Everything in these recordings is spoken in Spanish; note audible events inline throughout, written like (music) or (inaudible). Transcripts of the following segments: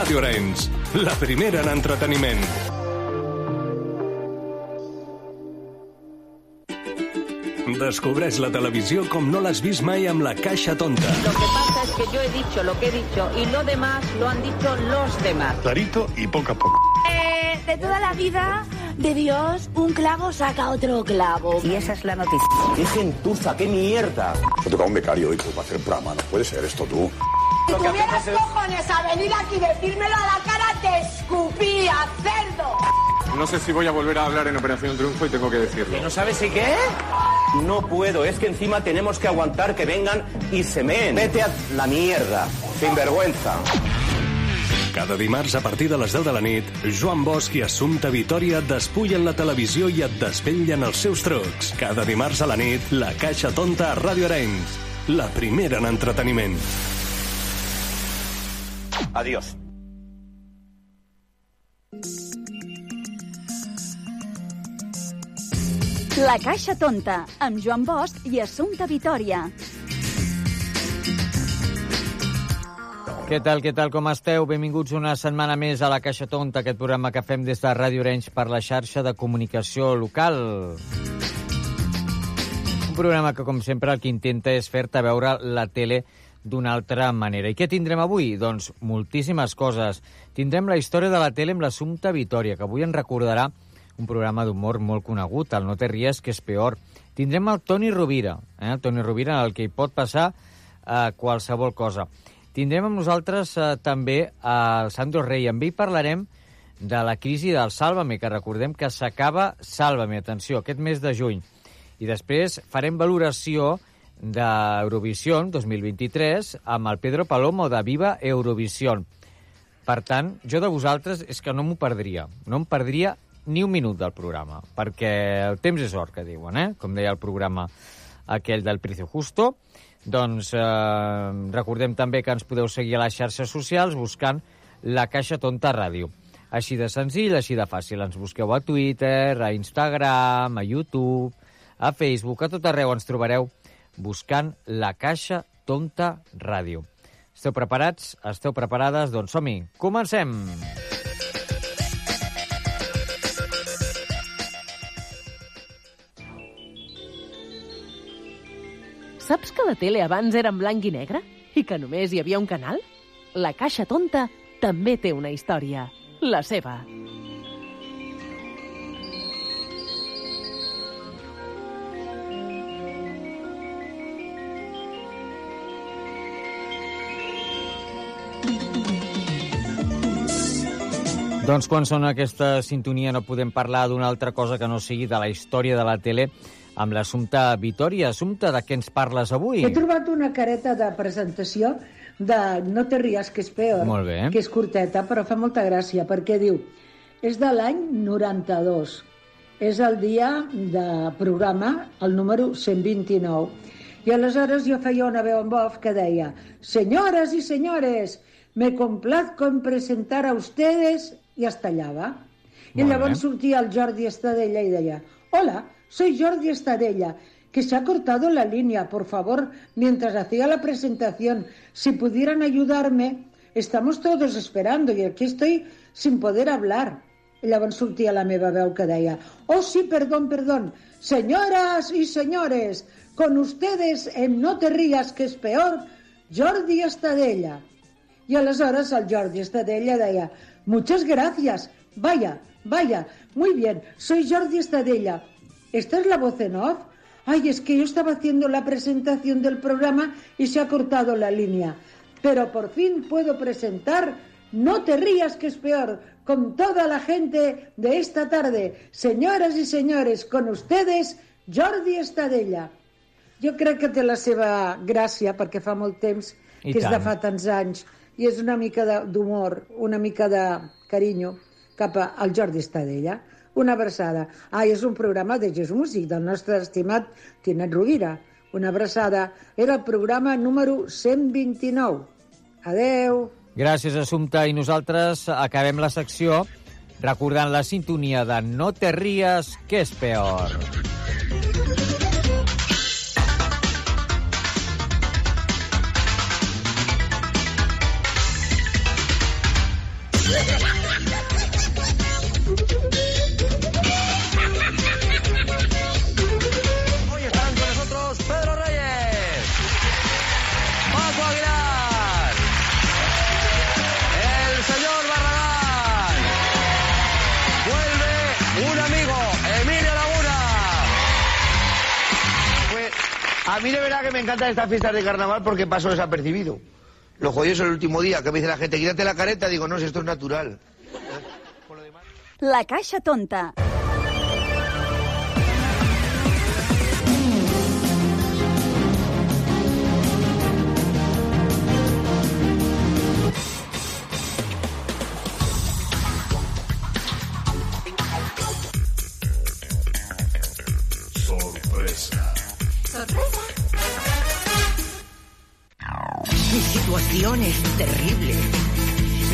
Ràdio Arenys, la primera en entreteniment. Descobreix la televisió com no l'has vist mai amb la caixa tonta. Lo que pasa es que yo he dicho lo que he dicho y lo demás lo han dicho los demás. Clarito y poco a poco. Eh, de toda la vida de Dios, un clavo saca otro clavo. Y esa es la noticia. ¡Qué gentuza, qué mierda! Me toca un becario hoy para hacer el programa. No puede ser esto tú. Si tuvieras cojones a venir aquí y decírmelo a la cara, te escupía, cerdo. No sé si voy a volver a hablar en Operación Triunfo y tengo que decirlo. ¿No sabes si qué? No puedo, es que encima tenemos que aguantar que vengan y se meen. Vete a la mierda, sin vergüenza. Cada dimarts a partir de les 10 de la nit, Joan Bosch i Assumpta Vitoria et despullen la televisió i et desvetllen els seus trucs. Cada dimarts a la nit, la Caixa Tonta a Ràdio Arenys. La primera en entreteniment. Adiós. La Caixa Tonta, amb Joan Bosch i Assumpta Vitoria. Què tal, què tal, com esteu? Benvinguts una setmana més a la Caixa Tonta, aquest programa que fem des de Ràdio Orenys per la xarxa de comunicació local. Un programa que, com sempre, el que intenta és fer-te veure la tele d'una altra manera. I què tindrem avui? Doncs moltíssimes coses. Tindrem la història de la tele amb l'Assumpta Vitoria, que avui en recordarà un programa d'humor molt conegut, el No te ries, que és peor. Tindrem el Toni Rovira, eh? el Toni Rovira, en el que hi pot passar eh, qualsevol cosa. Tindrem amb nosaltres eh, també el Sandro Rey. Amb ell parlarem de la crisi del Sálvame, que recordem que s'acaba Sálvame, atenció, aquest mes de juny. I després farem valoració d'Eurovisió 2023 amb el Pedro Palomo de Viva Eurovisió. Per tant, jo de vosaltres és que no m'ho perdria. No em perdria ni un minut del programa, perquè el temps és or, que diuen, eh? Com deia el programa aquell del Precio Justo. Doncs eh, recordem també que ens podeu seguir a les xarxes socials buscant la Caixa Tonta Ràdio. Així de senzill, així de fàcil. Ens busqueu a Twitter, a Instagram, a YouTube, a Facebook, a tot arreu ens trobareu buscant la Caixa Tonta Ràdio. Esteu preparats? Esteu preparades? Doncs som-hi. Comencem! Saps que la tele abans era en blanc i negre? I que només hi havia un canal? La Caixa Tonta també té una història. La seva. Doncs quan sona aquesta sintonia no podem parlar d'una altra cosa que no sigui de la història de la tele amb l'Assumpta Vitoria. Assumpta, de què ens parles avui? He trobat una careta de presentació de No te ries, que és peor, Molt bé. que és curteta, però fa molta gràcia, perquè diu és de l'any 92. És el dia de programa, el número 129. I aleshores jo feia una veu en off que deia Senyores i senyores, me complazco en presentar a ustedes i es tallava. I llavors bé. sortia el Jordi Estadella i deia Hola, soy Jordi Estadella, que se ha cortado la línea, por favor, mientras hacía la presentación. Si pudieran ayudarme, estamos todos esperando y aquí estoy sin poder hablar. I llavors sortia la meva veu que deia Oh, sí, perdón, perdón. Señoras y señores, con ustedes en No te rías, que es peor, Jordi Estadella. Y aleshores el Jordi Estadella deia Muchas gracias. Vaya, vaya. Muy bien, soy Jordi Estadella. ¿Esta es la voz en off? Ay, es que yo estaba haciendo la presentación del programa y se ha cortado la línea. Pero por fin puedo presentar No te rías, que es peor, con toda la gente de esta tarde. Señoras y señores, con ustedes, Jordi Estadella. Jo crec que té la seva gràcia perquè fa molt temps I que és de tant. fa tants anys i és una mica d'humor, una mica de carinyo cap al Jordi Estadella. Una abraçada. Ah, és un programa de Jesús Músic, del nostre estimat Tinet Rovira. Una abraçada. Era el programa número 129. Adeu. Gràcies, Assumpta. I nosaltres acabem la secció recordant la sintonia de No te ries, que és peor. A mí de verdad que me encantan estas fiestas de carnaval porque paso desapercibido. Lo jodido es el último día, que me dice la gente, quítate la careta, digo, no, si esto es natural. La Caixa Tonta. Situación es terrible.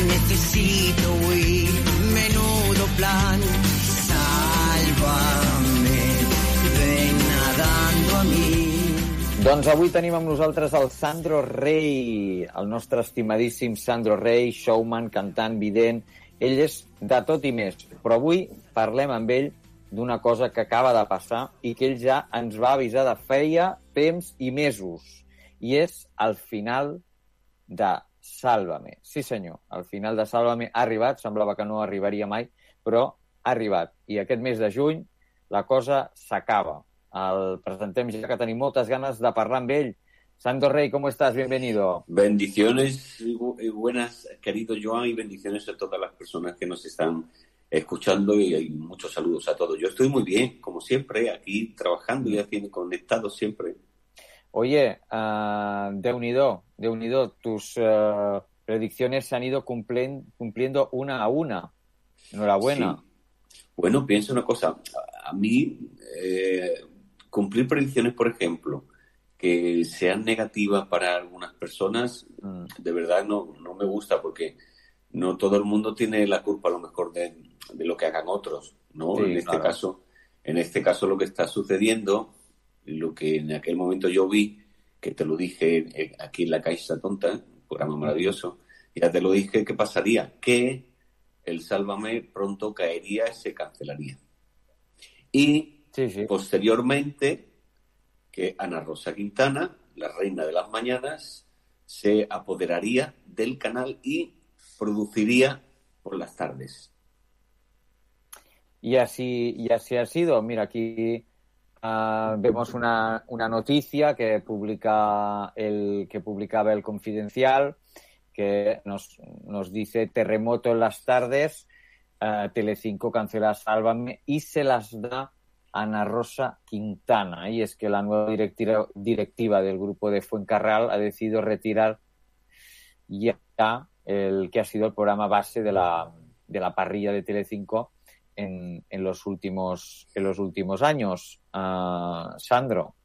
Necesito huir. Menudo plan. Sálvame. Ven nadando a mi. Doncs avui tenim amb nosaltres el Sandro Rey, el nostre estimadíssim Sandro Rey, showman, cantant, vident. Ell és de tot i més, però avui parlem amb ell d'una cosa que acaba de passar i que ell ja ens va avisar de feia temps i mesos. I és el final de Sálvame. Sí, senyor, el final de Sálvame ha arribat, semblava que no arribaria mai, però ha arribat. I aquest mes de juny la cosa s'acaba. El presentem ja que tenim moltes ganes de parlar amb ell. Sandro Rey, ¿cómo estás? Bienvenido. Bendiciones y buenas, querido Joan, y bendiciones a todas las personas que nos están escuchando y, y muchos saludos a todos. Yo estoy muy bien, como siempre, aquí trabajando y haciendo conectado siempre. Oye, uh, de unido, de unido, tus uh, predicciones se han ido cumplen- cumpliendo una a una. Enhorabuena. Sí. Bueno, pienso una cosa. A mí, eh, cumplir predicciones, por ejemplo, que sean negativas para algunas personas, de verdad no, no me gusta porque no todo el mundo tiene la culpa a lo mejor de, de lo que hagan otros, ¿no? Sí, en este claro. caso, en este caso lo que está sucediendo, lo que en aquel momento yo vi, que te lo dije aquí en la Caixa Tonta, un programa maravilloso, ya te lo dije que pasaría, que el Sálvame pronto caería y se cancelaría. Y posteriormente que Ana Rosa Quintana, la reina de las mañanas, se apoderaría del canal y produciría por las tardes. Y así, y así ha sido. Mira, aquí ah, vemos una, una noticia que publica el que publicaba el Confidencial, que nos, nos dice terremoto en las tardes, ah, Telecinco cancela Sálvame y se las da Ana Rosa Quintana. Y es que la nueva directiva, directiva del grupo de Fuencarral ha decidido retirar ya el que ha sido el programa base de la, de la parrilla de Telecinco en, en los últimos en los últimos años. Ah, Sandro,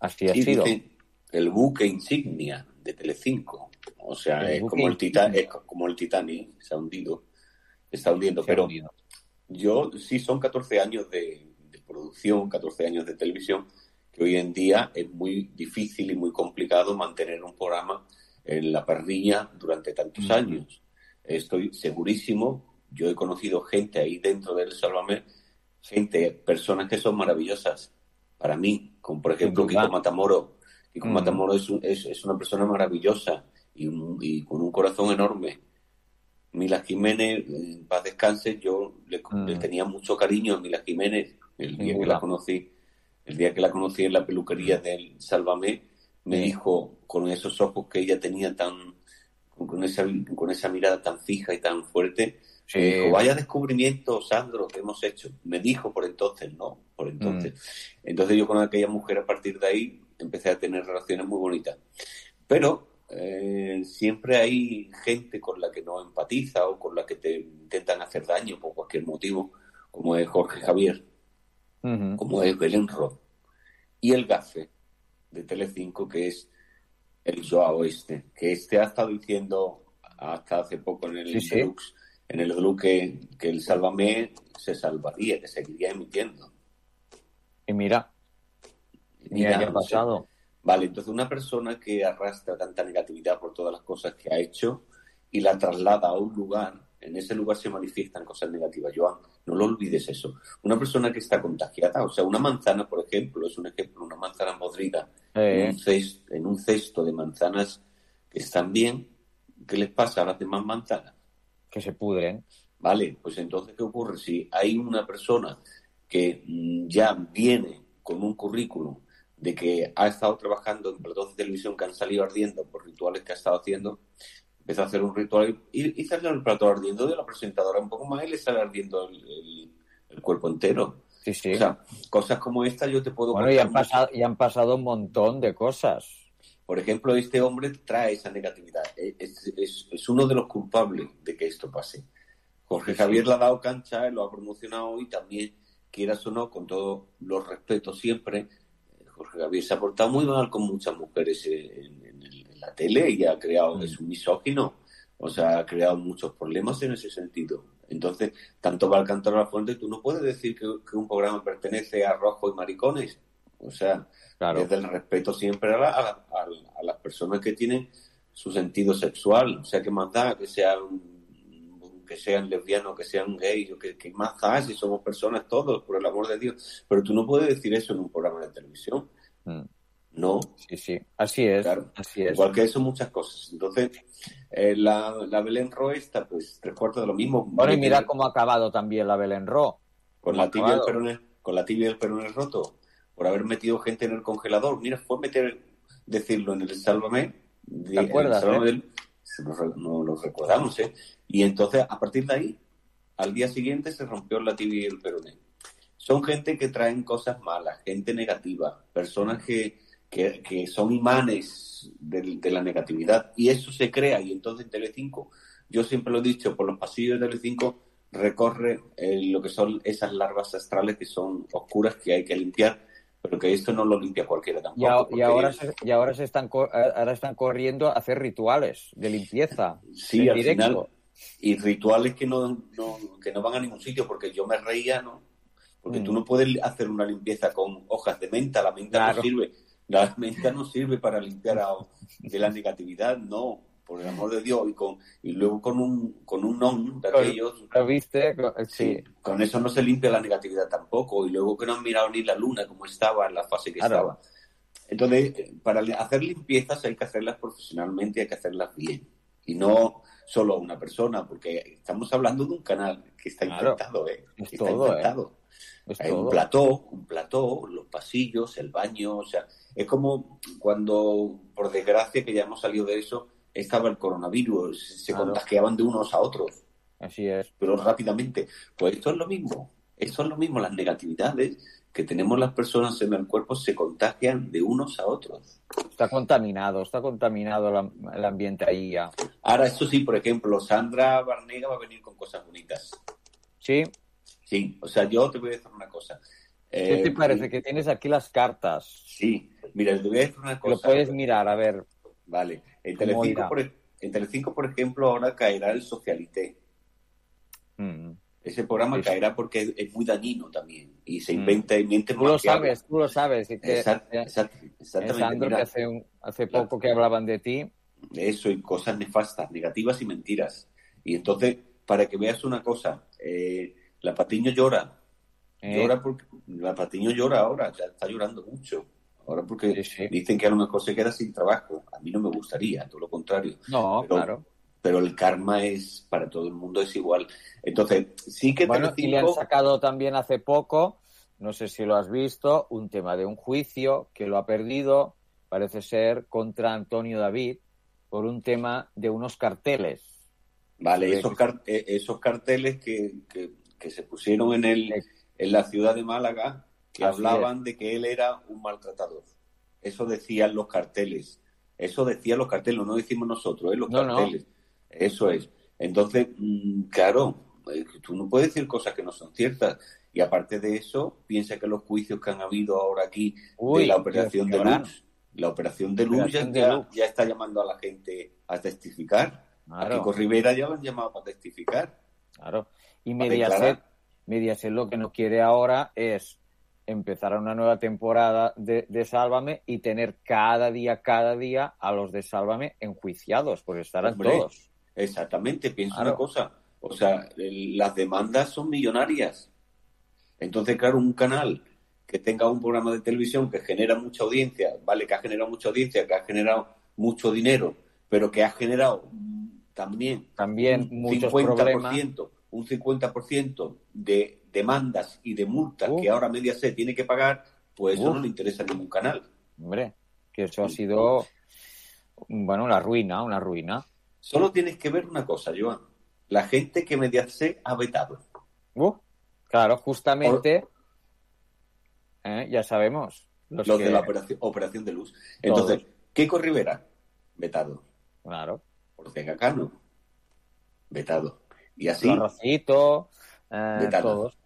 así ha sido. dicen el buque insignia de Telecinco. O sea, El es como el, Tita- insignia. es como el Titanic, se ha hundido. Está hundiendo. Se pero hundido. yo sí son 14 años de, de producción, 14 años de televisión, que hoy en día es muy difícil y muy complicado mantener un programa en la parrilla durante tantos años. Estoy segurísimo, yo he conocido gente ahí dentro del Sálvame, gente, personas que son maravillosas para mí, como por ejemplo. Kiko Matamoro. Kiko Mm. Matamoro es, un- es, es una persona maravillosa y, un- y con un corazón enorme. Mila Jiménez, en paz descanse, yo le, le tenía mucho cariño a Mila Jiménez el Sin día que duda. la conocí. El día que la conocí en la peluquería del Sálvame, me Sí. dijo con esos ojos que ella tenía tan, con esa, con esa mirada tan fija y tan fuerte, Sí. dijo, vaya descubrimiento, Sandro, que hemos hecho. Me dijo por entonces, ¿no? Por entonces. Entonces yo con aquella mujer a partir de ahí empecé a tener relaciones muy bonitas. Pero eh, siempre hay gente con la que no empatiza o con la que te intentan hacer daño por cualquier motivo, como es Jorge Javier, como es Belén Rod, y el gafe de Telecinco, que es el Joao este, que este ha estado diciendo hasta hace poco en el Sí, en el Deluxe que, que el Sálvame se salvaría, que seguiría emitiendo. Y mira, mira qué ha pasado. Vale, entonces una persona que arrastra tanta negatividad por todas las cosas que ha hecho y la traslada a un lugar, en ese lugar se manifiestan cosas negativas. Joan, no lo olvides eso. Una persona que está contagiada, o sea, una manzana, por ejemplo, es un ejemplo, una manzana podrida Eh. en, un cesto, en un cesto de manzanas que están bien, ¿qué les pasa a las demás manzanas? Que se pudren. Vale, pues entonces, ¿qué ocurre? Si hay una persona que mm, ya viene con un currículum de que ha estado trabajando en platos de televisión que han salido ardiendo por rituales que ha estado haciendo, empezó a hacer un ritual y, y sale el plato ardiendo de la presentadora un poco más y le sale ardiendo el, el- el cuerpo entero. Sí, sí. O sea, cosas como esta yo te puedo Bueno, y contar han, pasado, y han pasado un montón de cosas. Por ejemplo, este hombre trae esa negatividad. Es, es- es uno de los culpables de que esto pase. Jorge Javier le ha dado cancha, él lo ha promocionado y también, quieras o no, con todos los respetos siempre, eh, Jorge Javier se ha portado muy mal con muchas mujeres en, en el- en la tele y ha creado, es un misógino, o sea, ha creado muchos problemas en ese sentido. Entonces, tanto al cantar a la fuente, tú no puedes decir que, que un programa pertenece a rojo y maricones. O sea, desde el respeto siempre a, la- a la- a la- a las personas que tienen su sentido sexual. O sea, que más da que sean que sean lesbianos, que sean gays, o que, que más da si somos personas todos, por el amor de Dios. Pero tú no puedes decir eso en un programa de televisión. No. Sí, sí. Así es. Así es. Igual que eso, muchas cosas. Entonces, eh, la, la Belén Ro está, pues, tres cuartos de lo mismo. Bueno, y mira cómo ha acabado también la Belén Ro. con la tibia el peroné, con la tibia y el peroné roto, por haber metido gente en el congelador. Mira, fue meter, decirlo en el Sálvame. de- ¿Te acuerdas, Sálvame eh? del- no lo recordamos, ¿eh? Y entonces, a partir de ahí, al día siguiente se rompió la tibia y el peroné. Son gente que traen cosas malas, gente negativa, personas que, que, que son imanes del- de, la negatividad. Y eso se crea. Y entonces en Telecinco, yo siempre lo he dicho, por los pasillos de Telecinco recorre eh, lo que son esas larvas astrales que son oscuras que hay que limpiar, pero que esto no lo limpia cualquiera tampoco. Y, ahora, se, y ahora, se están, ahora están corriendo a hacer rituales de limpieza. Sí, al directo. final. Y rituales que no, no- que no van a ningún sitio, porque yo me reía, ¿no? Porque Mm. tú no puedes hacer una limpieza con hojas de menta, la menta Claro. no sirve. La menta no sirve para limpiar a- de la negatividad, no, por el amor de Dios. Y, con, y luego con un, con un non de Con- aquellos, ¿Lo viste? Sí. sí, con eso no se limpia la negatividad tampoco. Y luego que no han mirado ni la luna como estaba en la fase que estaba. Entonces, eh, para hacer limpiezas hay que hacerlas profesionalmente hay que hacerlas bien. Y no solo a una persona, porque estamos hablando de un canal que está Claro. inventado, ¿eh? Es está todo, ¿eh? inventado. Es Hay todo. un plató, un plató, los pasillos, el baño, o sea, es como cuando, por desgracia, que ya hemos salido de eso, estaba el coronavirus, se Claro. contagiaban de unos a otros Así es. pero rápidamente. Pues esto es lo mismo. Esto es lo mismo. Las negatividades que tenemos las personas en el cuerpo se contagian de unos a otros. Está contaminado, está contaminado el, am- el ambiente ahí ya. Ahora, esto sí, por ejemplo, Sandra Barnega va a venir con cosas bonitas. ¿Sí? Sí, o sea, yo te voy a decir una cosa. ¿Qué Eh, te parece? Que tienes aquí las cartas. Sí, mira, te voy a decir una cosa. Lo puedes mirar, a ver. Vale. En ¿Cómo Telecinco, por, en Telecinco, por ejemplo, ahora caerá el Socialité. Mm. Ese programa Sí. caerá porque es, es muy dañino también. Y se Mm. inventa y miente Tú lo sabes, tú lo sabes. y que- Exact- exact- exactamente. Sandro, mira. que hace, un- hace poco que hablaban de ti. Eso y cosas nefastas, negativas y mentiras. Y entonces, para que veas una cosa, eh, la Patiño llora. Eh. Llora porque la Patiño llora ahora, ya está llorando mucho. Ahora porque dicen que a lo mejor se queda sin trabajo. A mí no me gustaría, todo lo contrario. No, Pero- claro. Pero el karma es para todo el mundo es igual. Entonces, sí que Bueno, y le han sacado también hace poco, no sé si lo has visto, un tema de un juicio que lo ha perdido, parece ser, contra Antonio David por un tema de unos carteles. Vale, esos, car- eh, esos carteles que, que- que se pusieron en, el, en la ciudad de Málaga, que Así hablaban de que él era un maltratador. Eso decían los carteles. Eso decían los carteles, no decimos nosotros, ¿eh? los No, no. carteles. Eso es. Entonces, mm, claro, eh, tú no puedes decir cosas que no son ciertas. Y aparte de eso, piensa que los juicios que han habido ahora aquí Uy, de la operación de luz, la operación de luz ya, está llamando a la gente a testificar. Claro. A Kiko Rivera ya lo han llamado para testificar. Claro. Y Mediaset. Mediaset lo que no quiere ahora es empezar una nueva temporada de, de Sálvame y tener cada día, cada día a los de Sálvame enjuiciados, porque estarán Hombre, todos. Exactamente, piensa Claro. una cosa. O sea, las demandas son millonarias. Entonces, claro, un canal que tenga un programa de televisión que genera mucha audiencia, vale, que ha generado mucha audiencia, que ha generado mucho dinero, pero que ha generado también, También un muchos 50%, un 50% de demandas y de multas que ahora Mediaset tiene que pagar, pues eso no le interesa a ningún canal. Hombre, que eso ha sido, bueno, una ruina, una ruina. Solo tienes que ver una cosa, Joan. La gente que Mediaset ha vetado. Uh, claro, justamente, eh, ya sabemos. Los, Los, que- de la operación, operación de luz. Entonces, Keiko Rivera, vetado. Claro. Ortega Cano, vetado. Y así, Rocito, eh, Vetado. todos.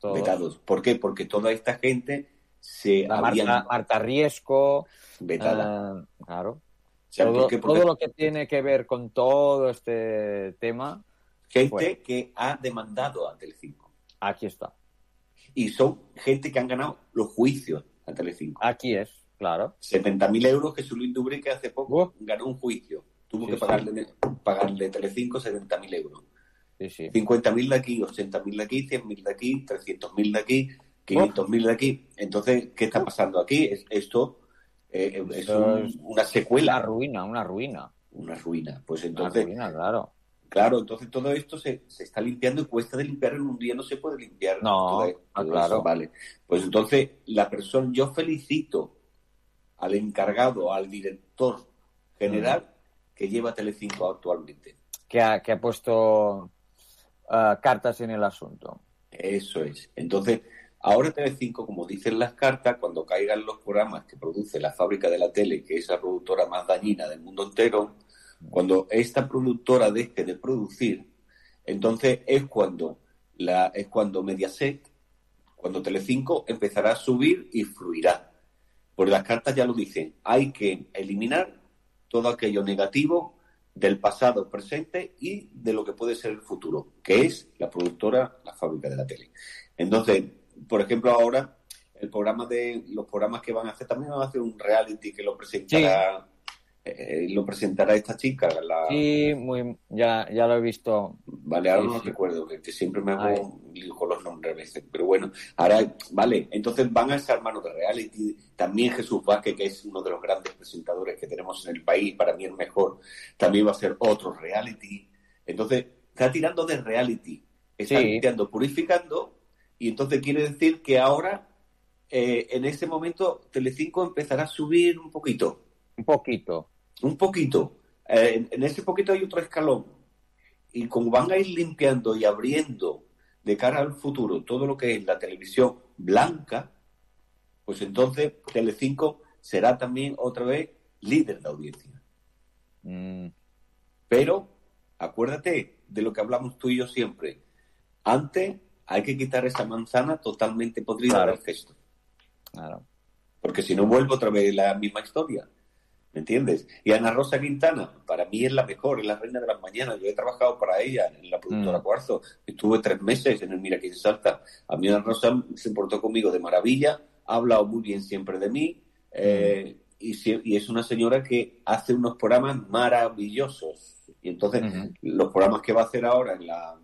Todos. vetados. ¿Por qué? Porque toda esta gente se La habían Marta, Marta Riesco. vetada. eh, claro. sea, todo, ¿por qué? Porque- todo lo que tiene que ver con todo este tema, gente que ha demandado a Telecinco. aquí está. Y son gente que han ganado los juicios a Telecinco. Aquí es, claro. 70.000 euros que Zulín Dubre hace poco ganó un juicio. Tuvo Sí, que sí. pagarle, pagarle Telecinco 70.000 euros. Sí, sí. 50.000 de aquí, 80.000 de aquí, 100.000 de aquí, 300.000 de aquí, 500.000 de aquí. Entonces, ¿qué está pasando aquí? Es- Esto eh, es Esto un- es una secuela. Una ruina, una ruina. Una ruina. Pues Una entonces, ruina, claro. claro, entonces todo esto se, se está limpiando y cuesta de limpiar en un día, no se puede limpiar. No, ah, claro. eso, vale. Pues entonces, la persona, yo felicito al encargado, al director general que lleva Telecinco actualmente. Que ha, que ha puesto eh, cartas en el asunto. Eso es. Entonces, ahora Telecinco, como dicen las cartas, cuando caigan los programas que produce la fábrica de la tele, que es la productora más dañina del mundo entero, cuando esta productora deje de producir, entonces es cuando la, es cuando Mediaset, cuando Telecinco empezará a subir y fluirá. Porque las cartas ya lo dicen, hay que eliminar todo aquello negativo del pasado, presente y de lo que puede ser el futuro, que es la productora, la fábrica de la tele. Entonces, por ejemplo, ahora el programa de los programas que van a hacer también van a hacer un reality que lo presentará eh, lo presentará esta chica, la Sí, muy, ya, ya lo he visto. Vale, ahora Sí, no sí. recuerdo, que, siempre me hago con los nombres a veces. Pero bueno, ahora, vale, entonces van a ser manos de reality. También Jesús Vázquez, que es uno de los grandes presentadores que tenemos en el país, para mí el mejor, también va a ser otro reality. Entonces, está tirando de reality, está Sí. limpiando, purificando, y entonces quiere decir que ahora, eh, en ese momento, Telecinco empezará a subir un poquito. Un poquito. Un poquito. Eh, en- ese poquito hay otro escalón. Y como van a ir limpiando y abriendo de cara al futuro todo lo que es la televisión blanca, pues entonces Telecinco será también otra vez líder de audiencia. Mm, Pero acuérdate de lo que hablamos tú y yo siempre. Antes hay que quitar esa manzana totalmente podrida Claro. del cesto. claro. Porque si no vuelvo otra vez la misma historia. ¿Me entiendes? Y Ana Rosa Quintana, para mí es la mejor, es la reina de las mañanas. Yo he trabajado para ella en la productora Mm. Cuarzo. Estuve tres meses en el Mira quién salta. A mí Ana Rosa se portó conmigo de maravilla, ha hablado muy bien siempre de mí. eh, y, sie- y es una señora que hace unos programas maravillosos. Y entonces, Ujú. los programas que va a hacer ahora en la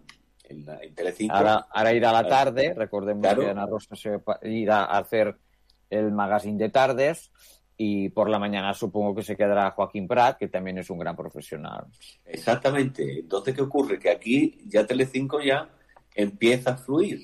en, la, en Telecinco. Ahora, ahora irá a la Claro. tarde, recordemos Claro. que Ana Rosa se irá a hacer el magazine de tardes y por la mañana supongo que se quedará Joaquín Prat, que también es un gran profesional. Exactamente. Entonces, ¿qué ocurre? Que aquí ya Telecinco ya empieza a fluir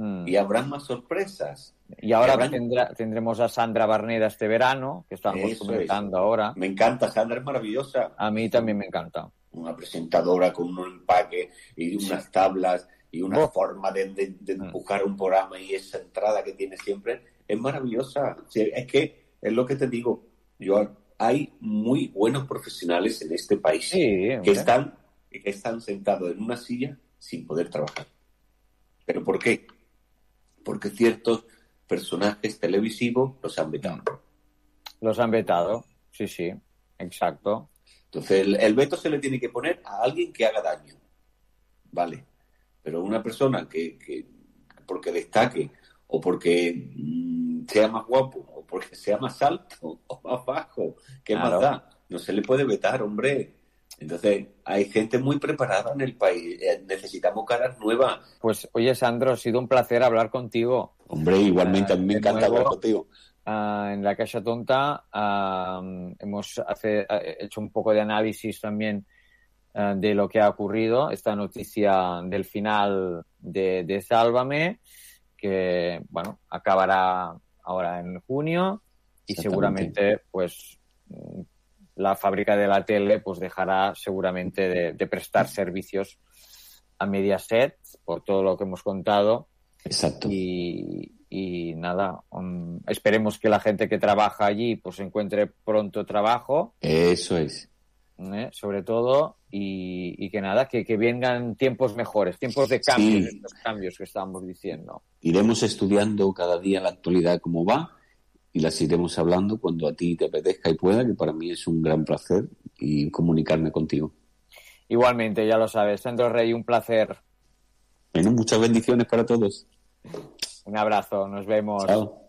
Mm. y habrán más sorpresas. Y ahora Y habrán- tendrá- tendremos a Sandra Barneda este verano, que estamos Eso comentando ahora. Me encanta, Sandra es maravillosa. A mí también me encanta. Una presentadora con un empaque y unas tablas y una Oh. forma de, de- de empujar un programa y esa entrada que tiene siempre es maravillosa. Es que es lo que te digo. Yo hay muy buenos profesionales en este país Sí, que están que están sentados en una silla sin poder trabajar. ¿Pero por qué? Porque ciertos personajes televisivos los han vetado. Los han vetado, sí, sí, exacto. Entonces, el, el veto se le tiene que poner a alguien que haga daño. Vale. Pero una persona que, que porque destaque, o porque mm, sea más guapo, porque sea más alto, o más bajo, ¿qué Claro. más da? No se le puede vetar, hombre. Entonces, hay gente muy preparada en el país. Eh, necesitamos caras nuevas. Pues, oye, Sandro, ha sido un placer hablar contigo. Hombre, igualmente, Ah, a mí me de encanta nuevo. hablar contigo. Ah, en la Caixa Tonta ah, hemos hace- hecho un poco de análisis también ah, de lo que ha ocurrido, esta noticia del final de, de Sálvame, que bueno, acabará ahora en junio y seguramente pues la fábrica de la tele pues dejará seguramente de, de prestar servicios a Mediaset por todo lo que hemos contado. Exacto. Y, y nada, um, esperemos que la gente que trabaja allí pues encuentre pronto trabajo. Eso es. ¿Eh? sobre todo, y, y que nada, que, que vengan tiempos mejores, tiempos de cambios, Sí. estos cambios que estábamos diciendo. Iremos estudiando cada día la actualidad cómo va y las iremos hablando cuando a ti te apetezca y pueda, que para mí es un gran placer y comunicarme contigo. Igualmente, ya lo sabes, Sandro Rey, un placer. Bueno, muchas bendiciones para todos. Un abrazo, nos vemos. Chao.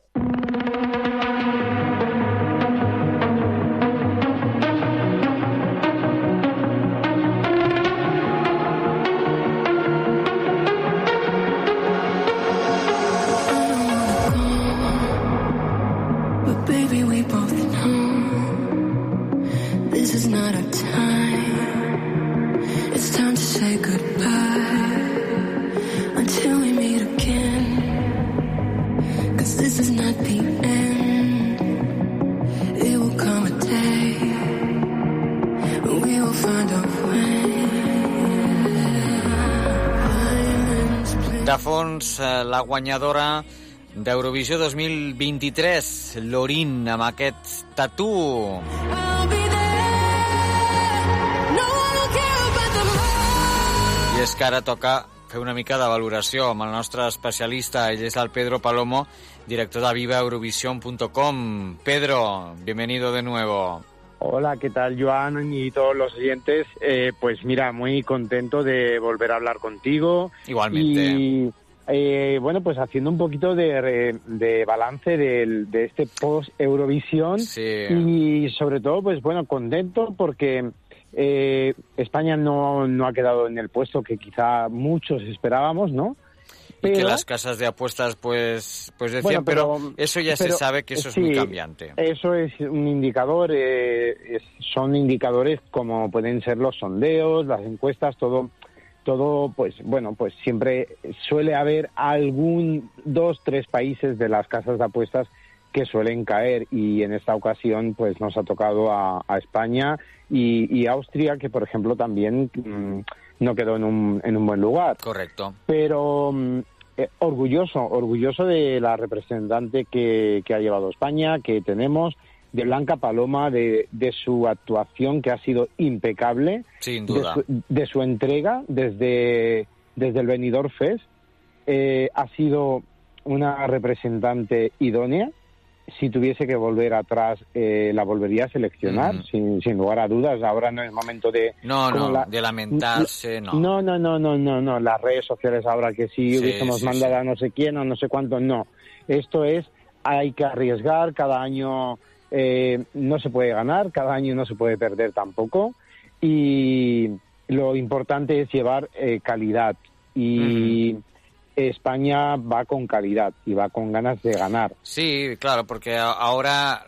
Eh, la guanyadora d'Eurovisió 2023, Lorin, amb aquest tatú. I és que ara toca fer una mica de valoració amb el nostre especialista, ell és el Pedro Palomo, director de vivaeurovision.com. Pedro, bienvenido de nuevo. Hola, ¿qué tal Joan y todos los oyentes? Eh, pues mira, muy contento de volver a hablar contigo. Igualmente. Y eh, bueno, pues haciendo un poquito de, de balance del- de este post-Eurovisión. Y sobre todo, pues bueno, contento porque eh, España no, no ha quedado en el puesto que quizá muchos esperábamos, ¿no? Y que Pero- las casas de apuestas pues, pues decían, Bueno, pero, pero- eso ya se pero, sabe que eso sí, es muy cambiante. Eso es un indicador, eh, es- son indicadores como pueden ser los sondeos, las encuestas, todo, todo, pues bueno, pues siempre suele haber algún dos, tres países de las casas de apuestas que suelen caer y en esta ocasión pues nos ha tocado a, a España y, y Austria que por ejemplo también mm, no quedó en un, en un buen lugar Correcto. pero mm, eh, orgulloso, orgulloso de la representante que, que ha llevado España, que tenemos, de Blanca Paloma, de, de su actuación que ha sido impecable, Sin de duda. su, de su entrega desde, desde el Benidorm Fest. Eh, ha sido una representante idónea. Si tuviese que volver atrás, eh, la volvería a seleccionar, sin, sin lugar a dudas. Ahora no es momento de... No, no, la- de lamentarse, no. no, no, no, no, no, no. Las redes sociales ahora que si Sí, hubiésemos sí, mandado a no sé quién o no sé cuánto, no. Esto es, hay que arriesgar, cada año eh, no se puede ganar, cada año no se puede perder tampoco. Y lo importante es llevar eh, calidad. Y España va con calidad y va con ganas de ganar. Sí, claro, porque ahora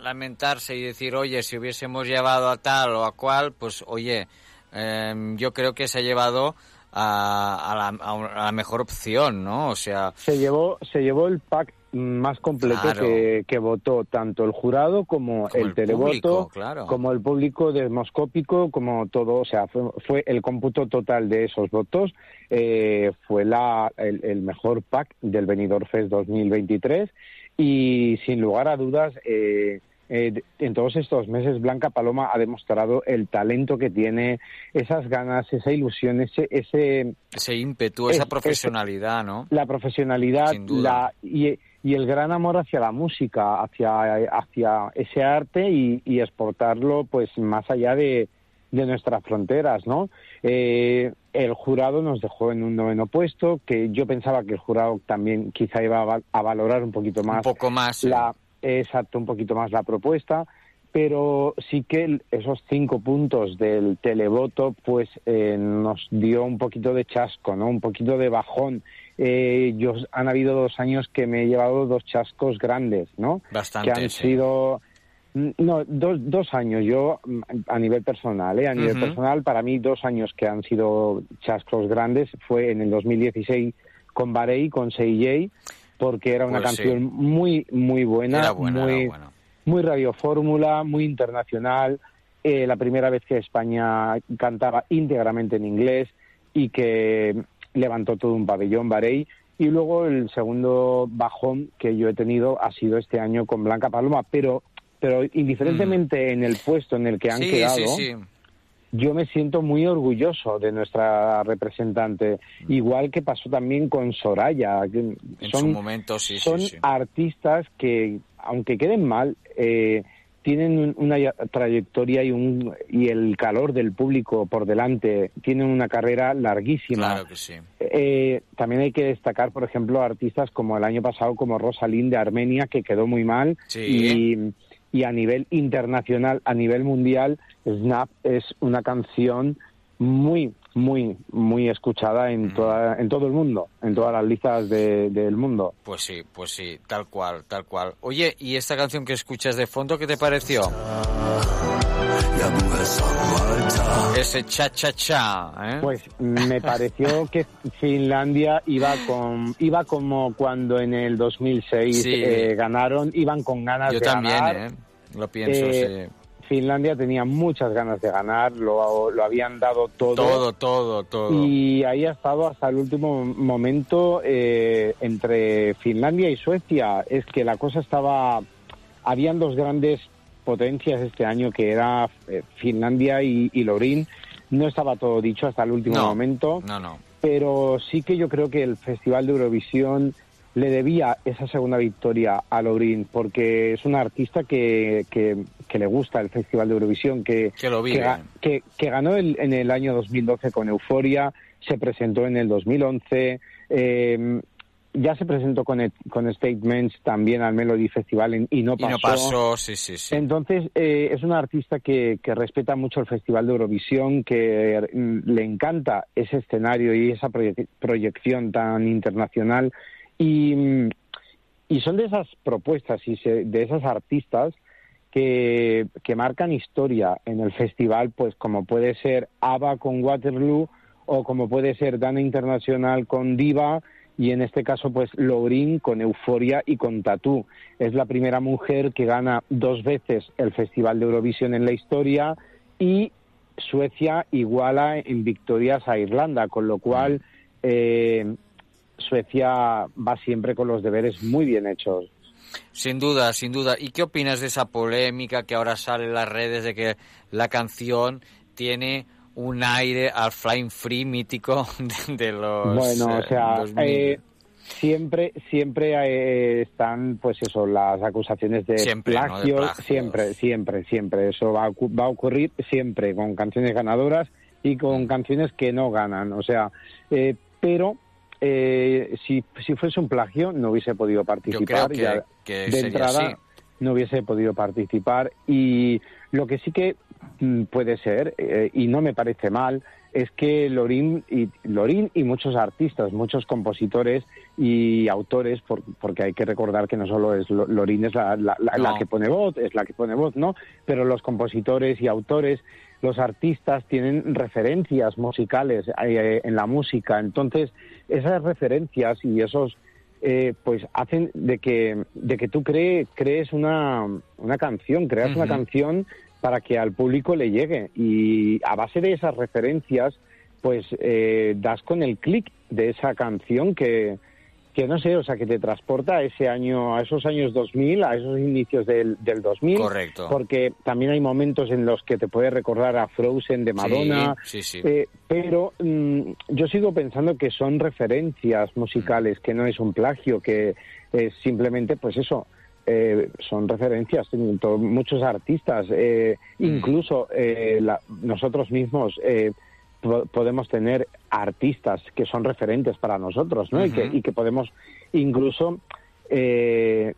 lamentarse y decir, oye, si hubiésemos llevado a tal o a cual, pues oye, em, yo creo que se ha llevado a, a la, a un- a la mejor opción, ¿no? O sea, Se llevó, se llevó el pack más completo Claro. que, que votó tanto el jurado como, Como el, el televoto, público, claro. como el público demoscópico, como todo, o sea, fue, fue el cómputo total de esos votos, eh, fue la, el, el mejor pack del Benidorm Fest 2023 y sin lugar a dudas, eh, eh, en todos estos meses Blanca Paloma ha demostrado el talento que tiene, esas ganas, esa ilusión, ese, ese ese ímpetu, Es- esa es- profesionalidad, ¿no? la profesionalidad la, y, y el gran amor hacia la música, hacia, hacia ese arte y, y exportarlo pues más allá de, de nuestras fronteras, ¿no? Eh, el jurado nos dejó en un noveno puesto, que yo pensaba que el jurado también quizá iba a, val- a valorar un poquito más. Un poco más. La, exacto, un poquito más la propuesta, pero sí que esos cinco puntos del televoto pues eh, nos dio un poquito de chasco, ¿no? Un poquito de bajón. Eh, yo, han habido dos años que me he llevado dos chascos grandes, ¿no? Bastante, que han sí. sido no dos, dos años yo mm, a nivel personal ¿eh? a nivel personal para mí dos años que han sido chascos grandes fue en el 2016 con Barei con CJ porque era una Pues sí. canción muy, muy buena, muy, radiofórmula, muy internacional. eh, la primera vez que España cantaba íntegramente en inglés y que levantó todo un pabellón Barey. Y luego el segundo bajón que yo he tenido ha sido este año con Blanca Paloma, pero, pero indiferentemente en el puesto en el que han Mm. sí, quedado, sí, sí. Yo me siento muy orgulloso de nuestra representante, igual que pasó también con Soraya. que En son, su momento, sí, son sí, sí. artistas que, aunque queden mal, eh, tienen un- una trayectoria y, un, y el calor del público por delante, tienen una carrera larguísima. Claro que sí. Eh, también hay que destacar, por ejemplo, artistas como el año pasado, como Rosalind de Armenia, que quedó muy mal. Sí. Y, y a nivel internacional, a nivel mundial, Snap es una canción muy, muy, muy escuchada en, toda, en todo el mundo, en todas las listas de- del mundo. Pues sí, pues sí, tal cual, tal cual. Oye, ¿y esta canción que escuchas de fondo, qué te pareció? Ese cha-cha-cha, ¿eh? Pues me pareció que Finlandia iba con iba como cuando en el 2006 Sí. eh, ganaron, iban con ganas Yo de también, ganar. ¿eh? Lo pienso, Eh, sí. Finlandia tenía muchas ganas de ganar, lo, lo habían dado todo. Todo, todo, todo. Y ahí ha estado hasta el último momento eh, entre Finlandia y Suecia. Es que la cosa estaba... Habían dos grandes potencias este año, que era eh, Finlandia y, y Lorín. No estaba todo dicho hasta el último No. momento No, no. pero sí que yo creo que el Festival de Eurovisión le debía esa segunda victoria a Lorin, porque es una artista que, que, que le gusta el Festival de Eurovisión, que, Que lo que, que ganó el- en el año 2012 con Euforia, se presentó en el 2011, eh, ya se presentó con, el- con Statements también al Melody Festival en- y no Y no pasó, sí, sí, sí. entonces, eh, es una artista que, que respeta mucho el Festival de Eurovisión, que mm, le encanta ese escenario y esa proye- proyección tan internacional. Y, mm, y son de esas propuestas y se- de esas artistas que, que marcan historia en el festival, pues como puede ser ABBA con Waterloo o como puede ser Dana Internacional con Diva y en este caso pues Lorin con Euforia y con Tatú. Es la primera mujer que gana dos veces el Festival de Eurovisión en la historia y Suecia iguala en victorias a Irlanda, con lo cual eh, Suecia va siempre con los deberes muy bien hechos. Sin duda, sin duda. ¿Y qué opinas de esa polémica que ahora sale en las redes de que la canción tiene un aire al Flying Free mítico (laughs) de, de los Bueno, o eh, sea, 2000? eh, siempre, siempre eh, están, pues eso, las acusaciones de Siempre, ¿no? De plagio, siempre, siempre, siempre. Eso va a, va a ocurrir siempre con canciones ganadoras y Mm. con canciones que no ganan. O sea, eh, pero eh, si, si fuese un plagio no hubiese podido participar. que- ya que de entrada así. no hubiese podido participar y lo que sí que mm, puede ser eh, y no me parece mal es que Lorín y Lorín y muchos artistas, muchos compositores y autores, por- porque hay que recordar que no solo es Lo- Lorín es la, la- la- que pone voz, es la que pone voz, ¿no? Pero los compositores y autores, los artistas tienen referencias musicales eh, en la música, entonces esas referencias y esos eh, pues hacen de que, de que tú cree- crees una, una canción, creas una canción para que al público le llegue. Y a base de esas referencias, pues eh, das con el clic de esa canción que, que no sé, o sea, que te transporta a ese año, a esos años 2000, a esos inicios del, del 2000. Correcto. Porque también hay momentos en los que te puede recordar a Frozen de Madonna. Sí, sí, sí. Eh, pero mm, yo sigo pensando que son referencias musicales, que no es un plagio, que es simplemente, pues eso, eh, son referencias. Muchos artistas, eh, incluso eh, la- nosotros mismos, eh, po- podemos tener artistas que son referentes para nosotros, ¿no? y, que, y que podemos incluso eh,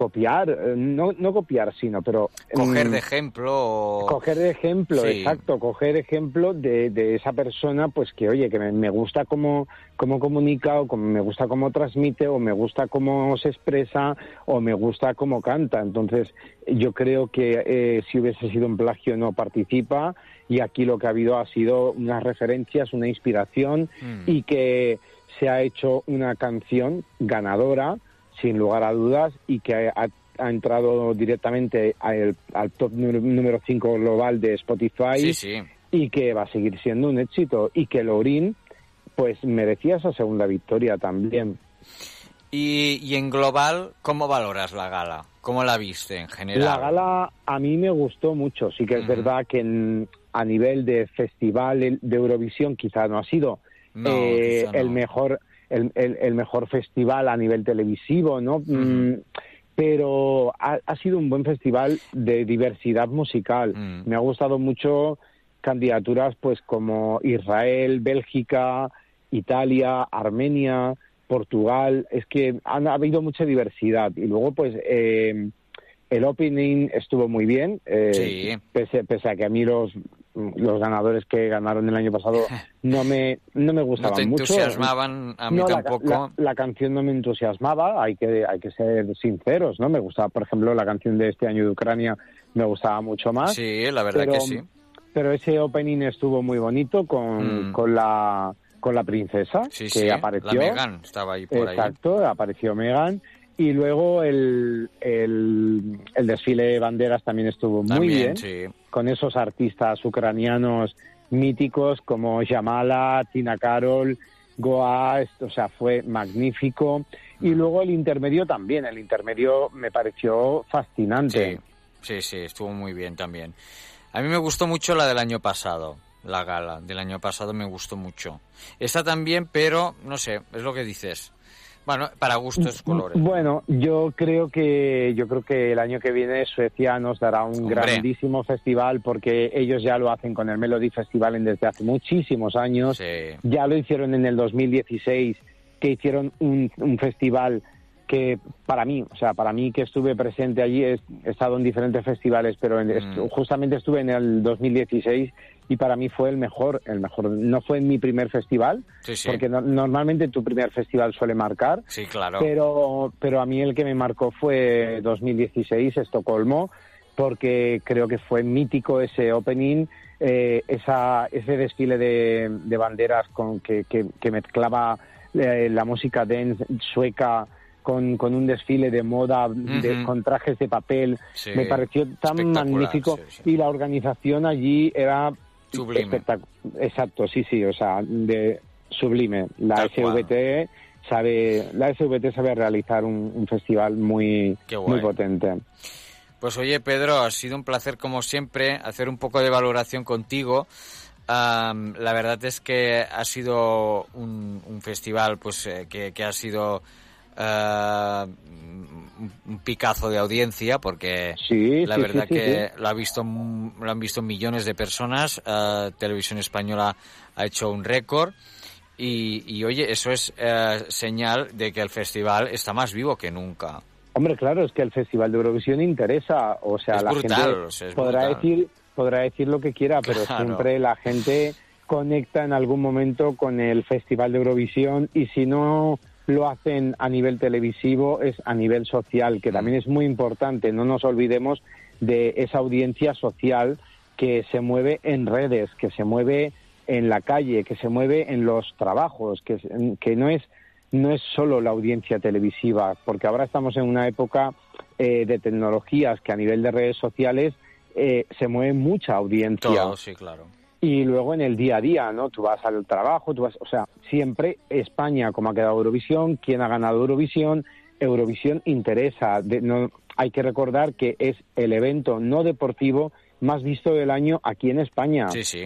copiar, eh, no, no copiar, sino, pero... Coger mm, de ejemplo... Coger de ejemplo, Sí. exacto, coger ejemplo de, de esa persona, pues que oye, que me, me gusta cómo, cómo comunica, o como me gusta cómo transmite, o me gusta cómo se expresa, o me gusta cómo canta. Entonces, yo creo que eh, si hubiese sido un plagio no participa, y aquí lo que ha habido ha sido unas referencias, una inspiración, Mm. y que se ha hecho una canción ganadora sin lugar a dudas, y que ha, ha entrado directamente al, al top número- número 5 global de Spotify Sí, sí. y que va a seguir siendo un éxito y que Lorin pues merecía esa segunda victoria también. Y, y en global, ¿cómo valoras la gala? ¿Cómo la viste en general? La gala a mí me gustó mucho, sí que es verdad que en- a nivel de festival de Eurovisión quizá no ha sido No, eh, no. el mejor el, el- el mejor festival a nivel televisivo, ¿no? Mm, pero ha, ha sido un buen festival de diversidad musical. Mm. Me ha gustado mucho candidaturas pues como Israel, Bélgica, Italia, Armenia, Portugal. Es que han ha habido mucha diversidad. Y luego pues eh, el opening estuvo muy bien, eh, Sí. pese, pese a que a mí los, los ganadores que ganaron el año pasado (laughs) no me, no me No gustaban te mucho. entusiasmaban, a mí No, tampoco. La, la canción no me entusiasmaba, hay que, hay que ser sinceros, ¿no? Me gustaba, por ejemplo, la canción de este año de Ucrania me gustaba mucho más. Sí, la verdad pero, que sí. Pero ese opening estuvo muy bonito con, Mm. con la con la princesa Sí, que sí, apareció. la Megan estaba ahí por ahí. Exacto, apareció Megan. Y luego el, el, el desfile de banderas también estuvo muy También, bien, sí. con esos artistas ucranianos míticos como Yamala, Tina Karol, Goa, esto, o sea, fue magnífico. Y luego el intermedio también, el intermedio me pareció fascinante. Sí, sí, sí, estuvo muy bien también. A mí me gustó mucho la del año pasado, la gala del año pasado me gustó mucho. Esta también, pero no sé, es lo que dices. Bueno, para gustos colores. Bueno, yo creo que yo creo que el año que viene Suecia nos dará un Hombre. grandísimo festival porque ellos ya lo hacen con el Melody Festival en desde hace muchísimos años. Sí. Ya lo hicieron en el 2016, que hicieron un, un festival que para mí, o sea, para mí que estuve presente allí, he, estado en diferentes festivales, pero en- Mm. justamente estuve en el 2016 y para mí fue el mejor, el mejor. No fue mi primer festival, Sí, sí. porque no- normalmente tu primer festival suele marcar, Sí, claro. pero, pero a mí el que me marcó fue 2016, Estocolmo, porque creo que fue mítico ese opening, eh, esa, ese desfile de, de banderas con que, que- que mezclaba eh, la música dance sueca con, con un desfile de moda, de- con trajes de papel. Sí, Me pareció tan magnífico sí, y la organización allí era Sublime. espectac- Exacto, sí, sí, o sea, de sublime. La Tal cual. SVT sabe, la SVT sabe realizar un, un festival muy, muy potente. Pues oye, Pedro, ha sido un placer como siempre hacer un poco de valoración contigo. La verdad es que ha sido un, un festival pues eh, que, que ha sido ah, un picazo de audiencia porque Sí, la sí, verdad sí, que lo ha visto lo han visto millones de personas. Ah, Televisión española ha hecho un récord. Y, y, oye, eso es eh, señal de que el festival está más vivo que nunca. Hombre, claro, es que el Festival de Eurovisión interesa, o sea, Es la brutal, gente o sea, es podrá brutal. decir podrá decir lo que quiera, pero siempre la gente conecta en algún momento con el Festival de Eurovisión y si no lo hacen a nivel televisivo es a nivel social, Mm. que también es muy importante. No nos olvidemos de esa audiencia social que se mueve en redes, que se mueve en la calle, que se mueve en los trabajos, que, que no es no es solo la audiencia televisiva, porque ahora estamos en una época eh, de tecnologías que a nivel de redes sociales eh, se mueve mucha audiencia. Todo, sí, claro. Y luego en el día a día, ¿no? Tú vas al trabajo, tú vas, o sea, siempre España, como ha quedado Eurovisión, quién ha ganado Eurovisión, Eurovisión interesa. De- no, hay que recordar que es el evento no deportivo más visto del año aquí en España. Sí, sí,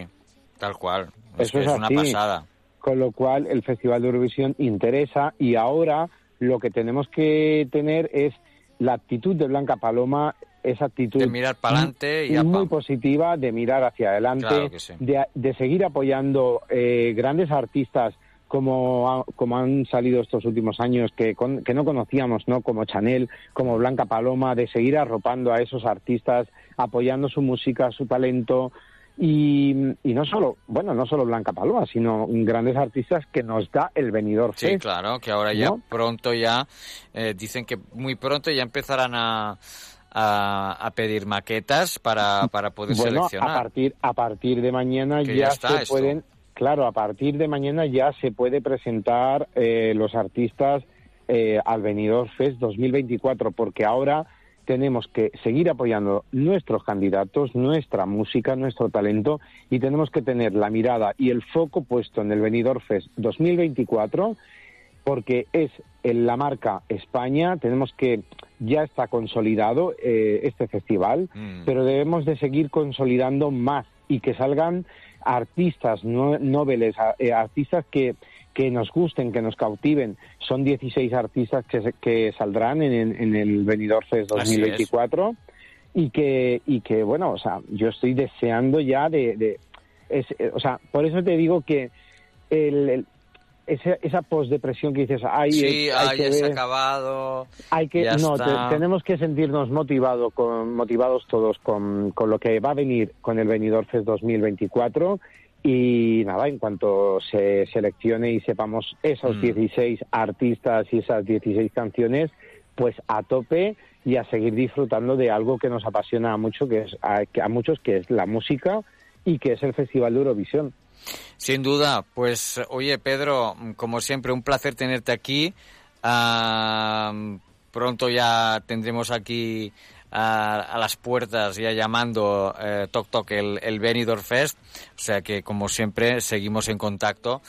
tal cual. Es, Eso es una pasada. Con lo cual el Festival de Eurovisión interesa y ahora lo que tenemos que tener es la actitud de Blanca Paloma, esa actitud De mirar para adelante y ya muy positiva, de mirar hacia adelante, Claro que sí. de, de seguir apoyando eh, grandes artistas como, como han salido estos últimos años que, con- que no conocíamos, ¿no? como Chanel, como Blanca Paloma, de seguir arropando a esos artistas, apoyando su música, su talento. Y, y no solo, bueno, no solo Blanca Paloma, sino grandes artistas que nos da el venidor Sí, Fest. claro, que ahora ya ¿no? pronto ya, eh, dicen que muy pronto ya empezarán a, a, a pedir maquetas para, para poder Bueno, a seleccionar. partir, a partir de mañana ya, ya está se esto. pueden, claro, a partir de mañana ya se puede presentar eh, los artistas eh, al Benidorm Fest 2024, porque ahora tenemos que seguir apoyando nuestros candidatos, nuestra música, nuestro talento y tenemos que tener la mirada y el foco puesto en el Benidorm Fest 2024 porque es en la marca España, tenemos que ya está consolidado eh, este festival, pero debemos de seguir consolidando más y que salgan artistas no, noveles, a- eh, artistas que, que nos gusten, que nos cautiven. Son 16 artistas que, que saldrán en, en- el Benidorm Fest Así es. 2024 y que, y que, bueno, o sea, yo estoy deseando ya de... de- es- eh, o sea, por eso te digo que el, el- esa, esa postdepresión que dices, ay, Sí, hay ay, que ver- acabado. hay que ya no está. te- tenemos que sentirnos motivado con, motivados todos con, con lo que va a venir con el Benidorm Fest 2024 y nada en cuanto se seleccione y sepamos esos Mm. 16 artistas y esas 16 canciones pues a tope y a seguir disfrutando de algo que nos apasiona mucho que es a, a muchos que es la música y que es el Festival de Eurovisión. Sin duda, pues oye Pedro, como siempre un placer tenerte aquí. Ah, pronto ya tendremos aquí a, a las puertas ya llamando eh, Toc Toc el, el Benidorm Fest, o sea que como siempre seguimos en contacto.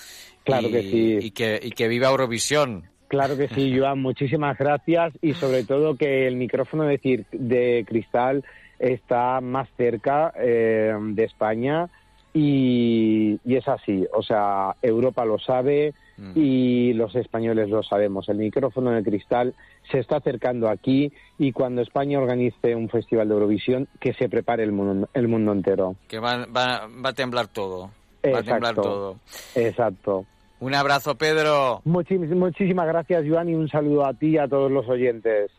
Claro y, que sí. Y que, y que viva Eurovisión. Claro que sí, Joan, muchísimas gracias y sobre todo que el micrófono de, de cristal está más cerca eh, de España y, y es así, o sea, Europa lo sabe y los españoles lo sabemos. El micrófono de cristal se está acercando aquí y cuando España organice un festival de Eurovisión, que se prepare el mundo, el mundo entero. Que va, va, va a temblar todo. Va a temblar Exacto. todo. Exacto. Un abrazo, Pedro. Muchis- muchísimas gracias, Joan, y un saludo a ti y a todos los oyentes.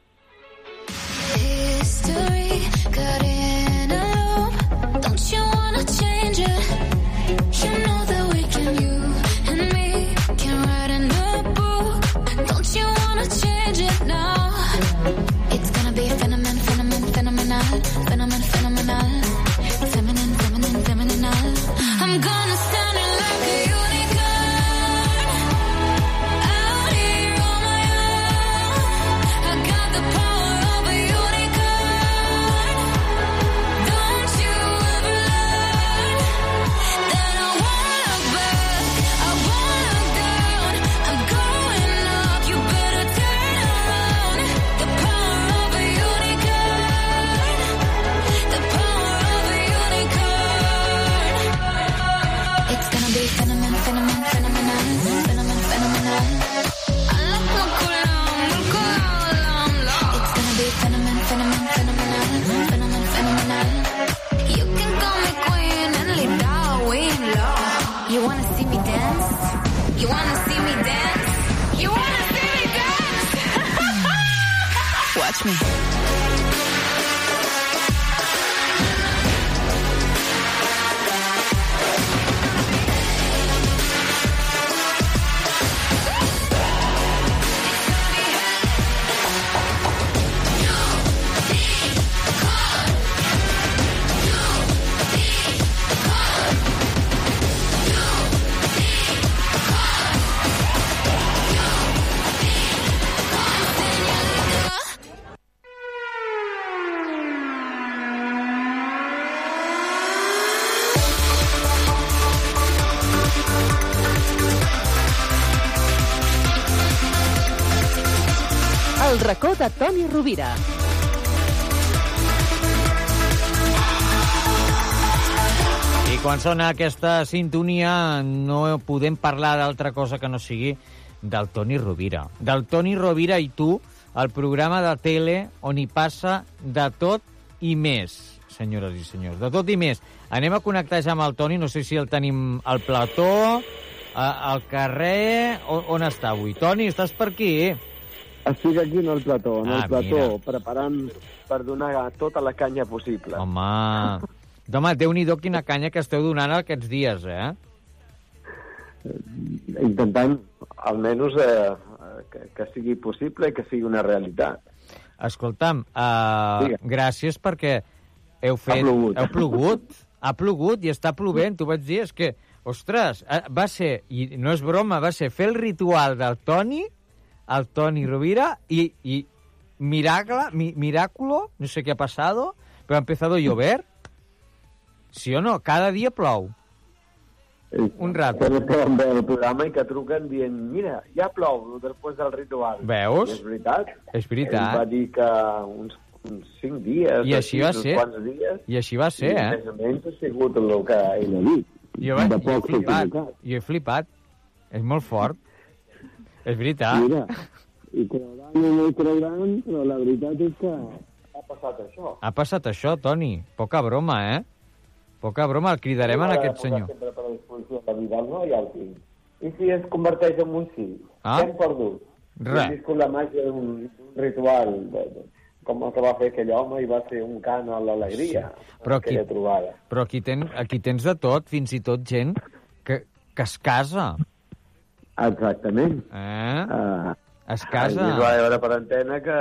Rovira. I quan sona aquesta sintonia no podem parlar d'altra cosa que no sigui del Toni Rovira. Del Toni Rovira i tu, el programa de tele on hi passa de tot i més, senyores i senyors. De tot i més. Anem a connectar ja amb el Toni, no sé si el tenim al plató, al carrer... On, on està avui? Toni, estàs per aquí? Estic aquí en el plató, en Ah, el plató, mira. preparant per donar tota la canya possible. Home, home déu-n'hi-do quina canya que esteu donant aquests dies, eh? Intentant, almenys, eh, que, que sigui possible i que sigui una realitat. Escolta'm, uh, Digue. gràcies perquè heu fet... plogut. Heu plogut. Ha plogut i està plovent. T'ho vaig dir, és que, ostres, eh, va ser, i no és broma, va ser fer el ritual del Toni el Toni Rovira y, y miracle, mi, miraculo, no sé qué ha pasado, pero ha empezado a llover. ¿Sí o no? Cada dia plou. Un rato. Poden veure el programa i que truquen dient mira, ja plou després del ritual. Veus? I és veritat. És veritat. Ell va dir que uns, uns cinc dies, I així va ser. quants dies, I així va ser, i eh? més o menys ha sigut el que ell ha dit. Jo, vaig, De jo he flipat. Jo he flipat. És molt fort. És veritat. Mira, i creuran o no hi creuran, però la veritat és que ha passat això. Ha passat això, Toni. Poca broma, eh? Poca broma. El cridarem en aquest senyor. Sempre per a disposició de Vidal, no? I el tinc. I si es converteix en un sí? Ah. Què hem perdut? Res. Hem viscut la màgia d'un ritual, de, de, com el que va fer aquell home i va ser un cant a l'alegria. Però aquí, trobada. però aquí, ten, aquí tens de tot, fins i tot gent que, que es casa. Exactament. Eh? Uh, es casa. Ahir es va veure per antena que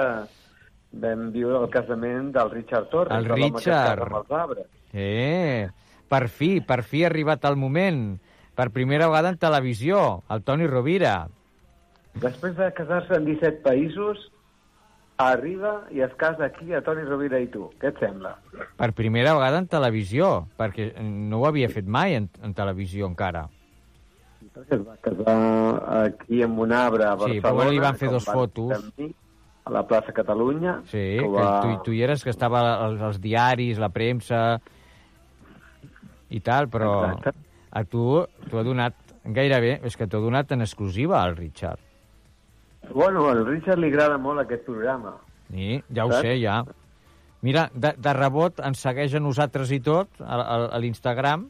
vam viure el casament del Richard Torres, El Richard. amb els arbres. Eh, per fi, per fi ha arribat el moment. Per primera vegada en televisió, el Toni Rovira. Després de casar-se en 17 països, arriba i es casa aquí a Toni Rovira i tu. Què et sembla? Per primera vegada en televisió, perquè no ho havia fet mai en, en televisió encara. Es va casar aquí amb un arbre a Sí, Barcelona. però bueno, li van fer dos van fotos. mi, A la plaça Catalunya. Sí, que que va- tu, tu hi eres, que estava als, als diaris, la premsa i tal, però Exacte. a tu t'ho ha donat gairebé, és que t'ho ha donat en exclusiva al Richard. Bueno, al Richard li agrada molt aquest programa. Sí, ja ho Saps? sé, ja. Mira, de, de rebot ens segueix a nosaltres i tot, a, a, a l'Instagram,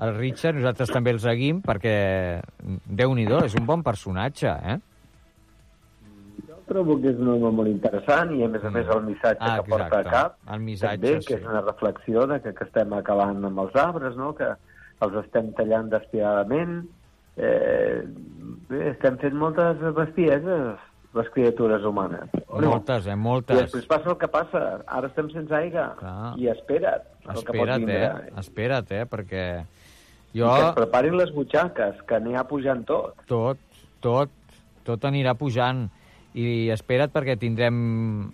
el Richard, nosaltres també el seguim, perquè, déu nhi és un bon personatge, eh? Jo trobo que és un home molt interessant i, a més a més, el missatge Ah, que porta a exacte. cap El missatge, també, sí. que és una reflexió de que, que estem acabant amb els arbres, no? que els estem tallant despiadament. Eh, bé, estem fent moltes bestieses, les criatures humanes. Moltes, eh? I Moltes. després passa el que passa. Ara estem sense aigua. Clar. I espera't Espera't, vindre. eh? Espera't, eh? Perquè I jo... que es preparin les butxaques, que n'hi ha pujant tot. Tot, tot, tot anirà pujant. I espera't perquè tindrem,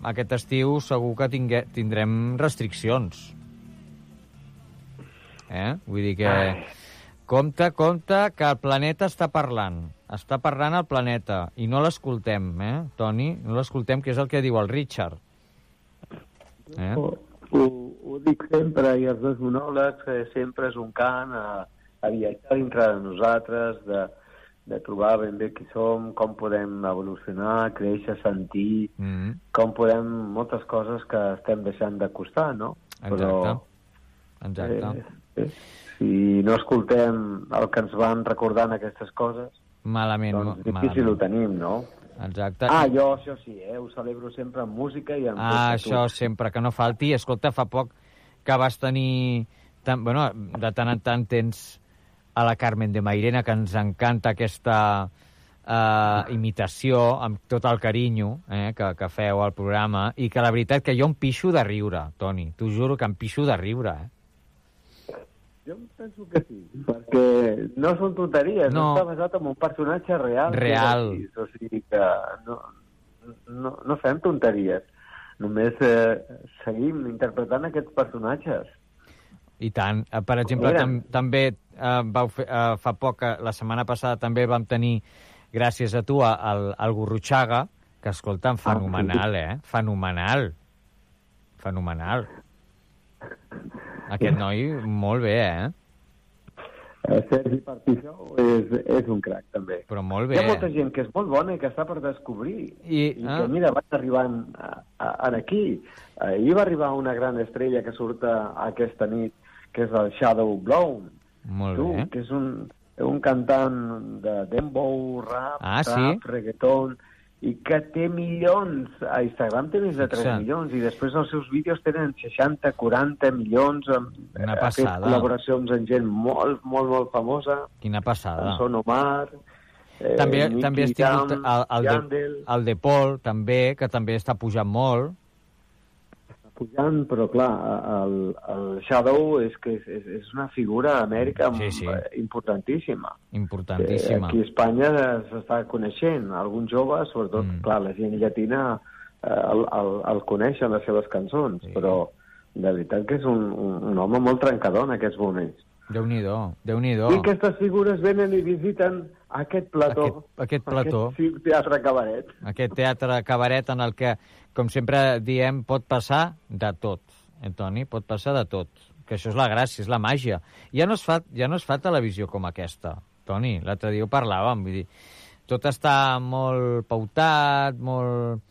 aquest estiu segur que tingue, tindrem restriccions. Eh? Vull dir que... Ai. Compte, compte, que el planeta està parlant. Està parlant el planeta. I no l'escoltem, eh, Toni? No l'escoltem, que és el que diu el Richard. Eh? Ho, ho, ho dic sempre, i els dos monòlegs eh, sempre és un cant a, a viatjar dintre de nosaltres, de, de trobar ben bé qui som, com podem evolucionar, créixer, sentir, Mm, com podem... moltes coses que estem deixant de costar, no? exacte. Exacte. Eh, eh, si no escoltem el que ens van recordant aquestes coses, Malament. doncs difícil malament. ho tenim, no? Exacte. Ah, jo això sí, eh? ho celebro sempre amb música i amb Ah, festa, tu. això sempre, que no falti. Escolta, fa poc que vas tenir... Tan, bueno, de tant en tant tens a la Carmen de Mairena, que ens encanta aquesta eh, imitació, amb tot el carinyo eh, que, que feu al programa, i que la veritat que jo em pixo de riure, Toni. T'ho juro que em pixo de riure, eh? Jo penso que sí, perquè no són tonteries, no, No. està basat en un personatge real. Real. O sigui que no, no, no fem tonteries, només eh, seguim interpretant aquests personatges. I tant. Eh, Per exemple, tam també eh, vau fer, eh, fa poc, eh, la setmana passada també vam tenir, gràcies a tu, al, al Gurrutxaga, que, escolta'm, fenomenal, eh? Fenomenal. Fenomenal. Aquest noi, molt bé, eh? Eh, Sergi Partixó és, és un crac, també. Però molt Hi bé. ha molta gent que és molt bona i que està per descobrir. I, I ah, que, mira, van arribant a, a, a aquí. Ahir va arribar una gran estrella que surt aquesta nit, que és el Shadow Blown. Molt tu, bé. que és un, un cantant de dembow, rap, Ah, sí? rap, reggaeton, i que té milions, a Instagram té més de 3 Fixa't. milions, i després els seus vídeos tenen 60, 40 milions, amb, Una ha fet passada. col·laboracions amb gent molt, molt, molt famosa, Quina passada. amb Son Omar, eh, també, Nicky també has tingut Jam, el, el, de, el de Paul, també, que també està pujant molt. Pujant, però clar, el, el Shadow és que és, és, és una figura a Amèrica Sí, sí. eh, importantíssima. Importantíssima. Eh, aquí a Espanya s'està coneixent. Alguns joves, sobretot, mm. clar, la gent llatina eh, el, el, el coneixen, les seves cançons, sí. però de veritat que és un, un, un home molt trencador en aquests moments. Déu-n'hi-do, Déu-n'hi-do. I aquestes figures venen i visiten aquest plató, Aquest, aquest plató. aquest teatre cabaret. aquest teatre cabaret en el que, com sempre diem, pot passar de tot. Eh, Toni? Pot passar de tot. Que això és la gràcia, és la màgia. Ja no es fa, ja no es fa televisió com aquesta, Toni. L'altre dia ho parlàvem, vull dir, tot està molt pautat, molt...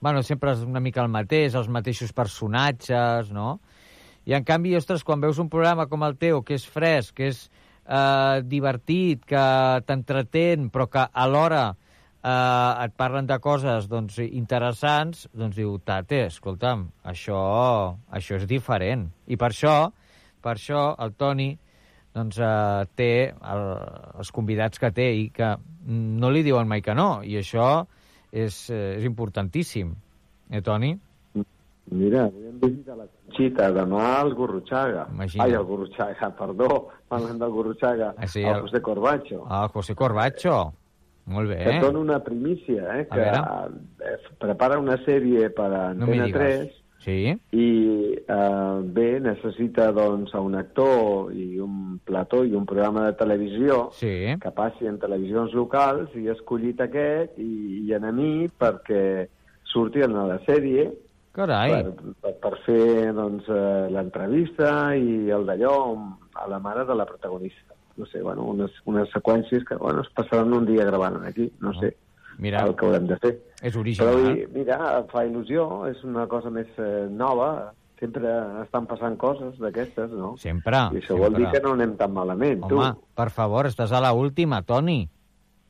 Bueno, sempre és una mica el mateix, els mateixos personatges, no? I, en canvi, ostres, quan veus un programa com el teu, que és fresc, que és eh, divertit, que t'entretén, però que alhora eh, et parlen de coses doncs, interessants, doncs diu, tate, escolta'm, això, això és diferent. I per això, per això el Toni doncs, eh, té el, els convidats que té i que no li diuen mai que no, i això és, eh, és importantíssim. Eh, Toni? Mira, avui hem visitat la Conxita, demà el Gurruchaga. Imagina't. Ai, el Gurruchaga, (laughs) perdó, parlant del Gurruchaga. Ah, sí, el el- José Corbacho. Ah, José Corbacho. Molt bé. Que et dono una primícia, eh? Que eh, prepara una sèrie per a No Antena digues. 3 Sí? i eh, bé, necessita doncs un actor i un plató i un programa de televisió sí. que passi en televisions locals i he escollit aquest i, i en a mi perquè surti en la sèrie Carai. per, per, fer doncs, eh, l'entrevista i el d'allò a la mare de la protagonista. No sé, bueno, unes, unes seqüències que bueno, es passaran un dia gravant aquí, no sé Mira, el que haurem de fer. és Però, original. i, mira, fa il·lusió, és una cosa més eh, nova, sempre estan passant coses d'aquestes, no? Sempre, I això vol sempre. dir que no anem tan malament, Home, tu. per favor, estàs a la última, Toni.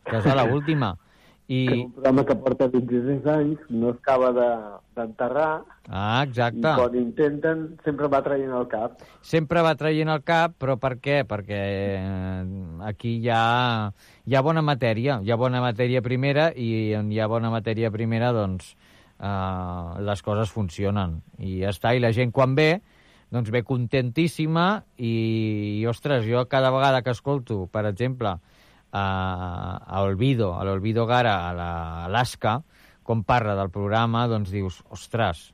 Estàs a la última. (laughs) Que I... un programa que porta 26 anys no acaba de- d'enterrar Ah, i exacte. quan intenten sempre va traient el cap. Sempre va traient el cap, però per què? Perquè eh, aquí hi ha, hi ha bona matèria, hi ha bona matèria primera i on hi ha bona matèria primera, doncs, eh, les coses funcionen. I ja està, i la gent quan ve, doncs ve contentíssima i, i ostres, jo cada vegada que escolto, per exemple, a, a Olvido, a l'Olvido Gara, a la- a Alaska, com parla del programa, doncs dius, ostres,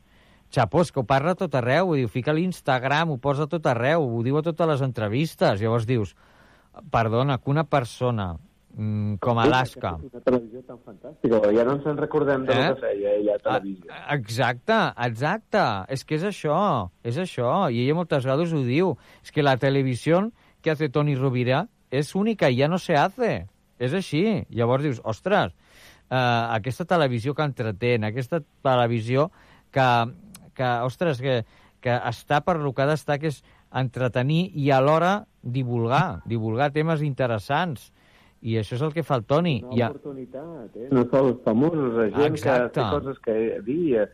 Xapós, que ho parla a tot arreu, ho diu, fica a l'Instagram, ho posa a tot arreu, ho diu a totes les entrevistes. Llavors dius, perdona, que una persona mm, com Alaska... Una televisió tan fantàstica, ja no ens en recordem de Eh? lo que feia ella a televisió. Exacte, exacte. És que és això, és això. I ella moltes vegades ho diu. És que la televisió que hace Toni Rovira és única i ja no se hace. És així. Llavors dius, ostres, eh, aquesta televisió que entretén, aquesta televisió que, que ostres, que, que està per lo que ha d'estar, que és entretenir i alhora divulgar, divulgar temes interessants. I això és el que fa el Toni. Una I a... oportunitat, eh? No sols famosos, la gent Exacte. que té coses que dir.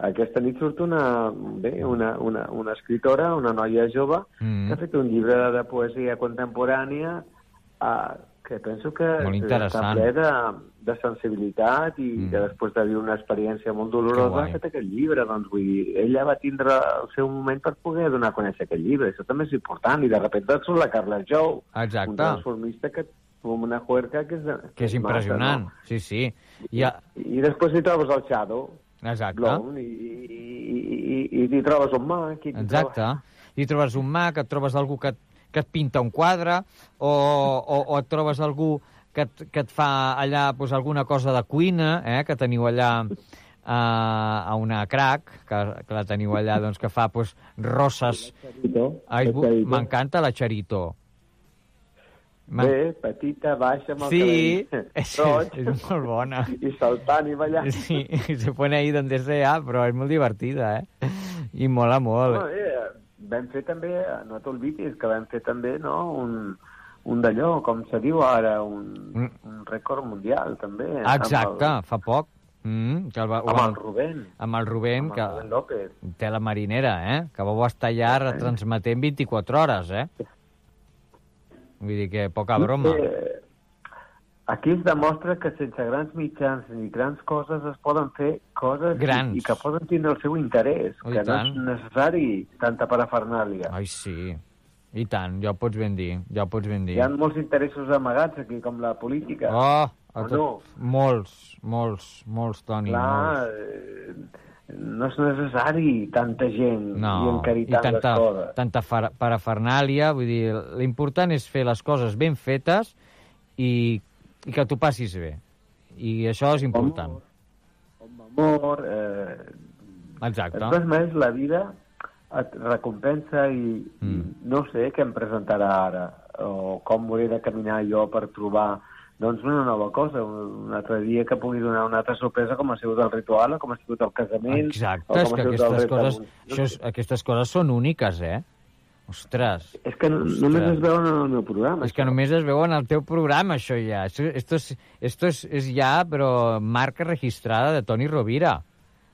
Aquesta nit surt una, bé, una, una, una escritora, una noia jove, Mm. que ha fet un llibre de poesia contemporània eh, que penso que està ple de, de sensibilitat i Mm. que després de viure una experiència molt dolorosa ha fet aquest llibre. Doncs vull dir, ella va tindre el seu moment per poder donar a conèixer aquest llibre. Això també és important. I de repente surt la Carla Jou, un Exacte. transformista que com una juerca que és, que és impressionant, sí, sí. I, a... I després hi trobes el Shadow, Exacte, Blonde, i, i, i, i, i t'hi trobes un mag. I exacte. I trobes un mag, et trobes algú que, que et pinta un quadre, o, o, o et trobes algú que et, que et fa allà pues, alguna cosa de cuina, eh, que teniu allà a, a una crac, que, que la teniu allà, doncs, que fa pues, rosses... Bu- Charito. M'encanta la Charito. Bé, petita, baixa, amb el Sí, cabell és, (laughs) roig, (laughs) és molt bona. (laughs) i saltant i ballant. Sí, se pone ahí donde sea, però és molt divertida, eh? I mola molt. No, eh, vam fer també, no t'olvidis, que vam fer també no, un, un d'allò, com se diu ara, un, un rècord mundial, també. Mm. Exacte, fa poc. Mm, que el, va- Amb el, amb el Rubén. amb el Rubén, Amb el que Rubén López. té la marinera, eh? Que vau estar allà retransmetent 24 hores, eh? Vull dir que poca broma. Eh, Aquí es demostra que sense grans mitjans ni grans coses es poden fer coses Grans. i, i que poden tindre el seu interès, Oh, i que no tant. és necessari tanta parafernàlia. Ai, sí. I tant, ja ho pots ben dir, ja ho pots ben dir. Hi ha molts interessos amagats aquí, com la política. Oh, tot, no? molts, molts, molts, Toni, Clar, molts. eh, no és necessari tanta gent No, i encarir i tant tanta, les coses. tanta parafernàlia, vull dir, l'important és fer les coses ben fetes i, i que t'ho passis bé. I això és important. Amor, eh, Exacte. De totes maneres, la vida et recompensa i, mm. i no sé què em presentarà ara o com hauré de caminar jo per trobar doncs una nova cosa, un, altre dia que pugui donar una altra sorpresa com ha sigut el ritual o com ha sigut el casament Exacte, és que aquestes coses, això és, aquestes coses són úniques, eh? Ostres. És que no, només es veuen en el meu programa. És que només es veu en el teu programa, això ja. Esto, esto, és, esto és, és ja, però marca registrada de Toni Rovira.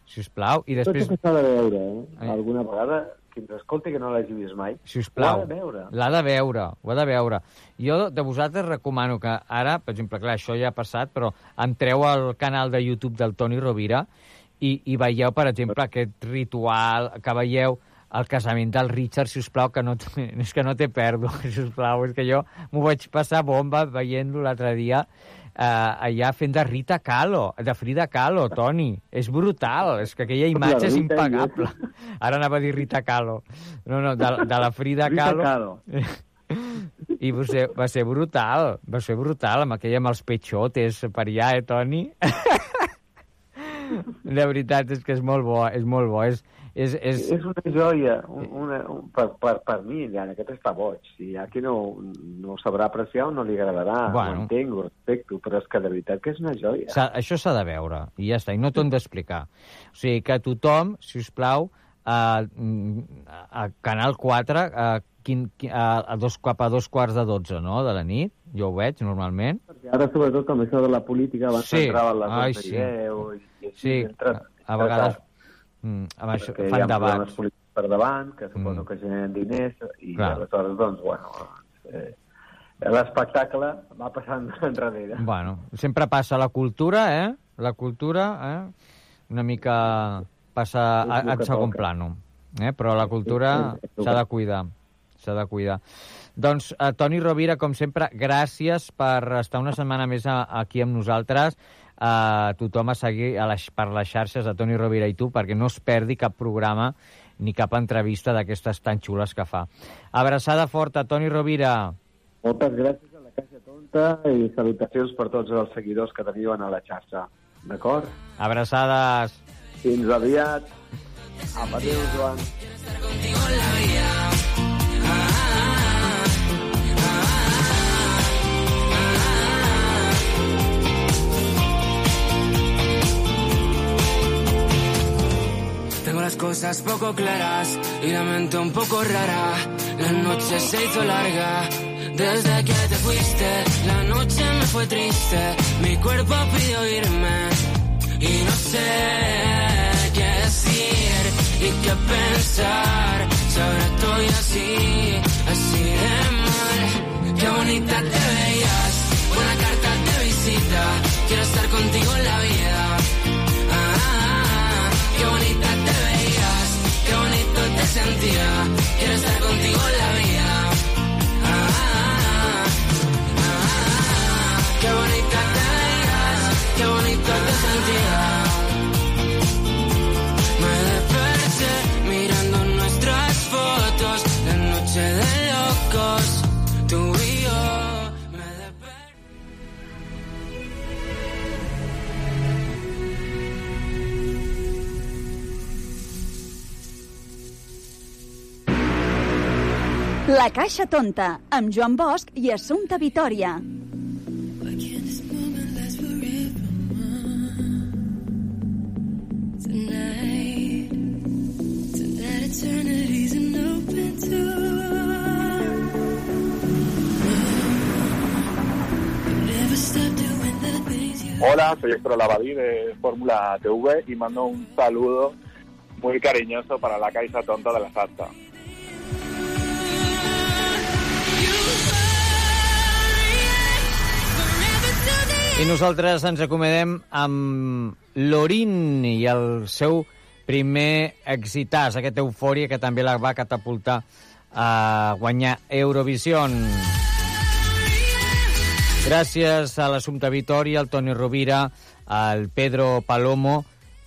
Si us plau. I després... Tot això s'ha de veure, eh? Alguna vegada, qui ens escolti que no l'hagi vist mai, Si us plau. ho ha de veure. L'ha de veure, ho ha de veure. Jo de vosaltres recomano que ara, per exemple, clar, això ja ha passat, però entreu al canal de YouTube del Toni Rovira i, i veieu, per exemple, aquest ritual, que veieu el casament del Richard, si us plau, que no, (laughs) és que no té pèrdua, si us plau, és que jo m'ho vaig passar bomba veient-lo l'altre dia allà fent de Rita Kahlo, de Frida Kahlo, Toni. És brutal, és que aquella imatge és Rita, impagable. (laughs) Ara anava a dir Rita Kahlo. No, no, de, de la Frida Rita Kahlo. Kahlo. (laughs) I va ser, va ser brutal, va ser brutal, amb aquella amb els peixotes per allà, eh, Toni? (laughs) De veritat, és que és molt bo, és molt bo. És, és, és... És una joia, un, una, un, per, per, per mi, ja, aquest està boig. Si hi ha qui no, no ho sabrà apreciar o no li agradarà, Bueno. ho entenc, ho respecto, però és que de veritat que és una joia. Això s'ha de veure, i ja està, i no t'ho hem d'explicar. O sigui, que tothom, si us plau, a, a Canal 4, a, quin, qui- a, a dos, cap a dos quarts de dotze, no?, de la nit, jo ho veig normalment. I ara, sobretot, amb això de la política, abans Sí. entraven les Ai, 11 sí. i 10, i, i així, Sí, entra, a, a vegades mm, amb això, perquè hi fan ha debats. polítics per davant, que suposo que generen diners, i Clar. aleshores, doncs, bueno, eh, l'espectacle va passant (laughs) enrere. Bueno, sempre passa la cultura, eh? La cultura, eh? Una mica passa a, a segon toca. plano. Eh? Però la cultura s'ha de cuidar. S'ha de cuidar. Doncs, eh, Toni Rovira, com sempre, gràcies per estar una setmana més a, aquí amb nosaltres. Uh, tothom a seguir a les, per les xarxes de Toni Rovira i tu, perquè no es perdi cap programa ni cap entrevista d'aquestes tan xules que fa. Abraçada forta, Toni Rovira. Moltes gràcies a la Caixa Tonta i salutacions per tots els seguidors que teniu a la xarxa. D'acord? Abraçades. Fins aviat. Apa, adéu, Joan. Tengo las cosas poco claras y la mente un poco rara. La noche se hizo larga. Desde que te fuiste, la noche me fue triste. Mi cuerpo pidió irme y no sé qué decir y qué pensar. Si ahora estoy así, así de mal. Qué bonita te veías, buena carta de visita. Quiero estar contigo en la vida. Ah, bonita te veías, qué Quiero estar contigo en la vida. Ah, ah, qué bonita te veías, qué bonito te sentía. La Caixa Tonta, amb Joan Bosch i Assumpta you Hola, soy Héctor Lavadí de Fórmula TV y mando un saludo muy cariñoso para la Caixa Tonta de la Sarta. I nosaltres ens acomodem amb l'Orin i el seu primer exitàs, aquesta eufòria que també la va catapultar a guanyar Eurovision. Gràcies a l'Assumpta Vitoria, al Toni Rovira, al Pedro Palomo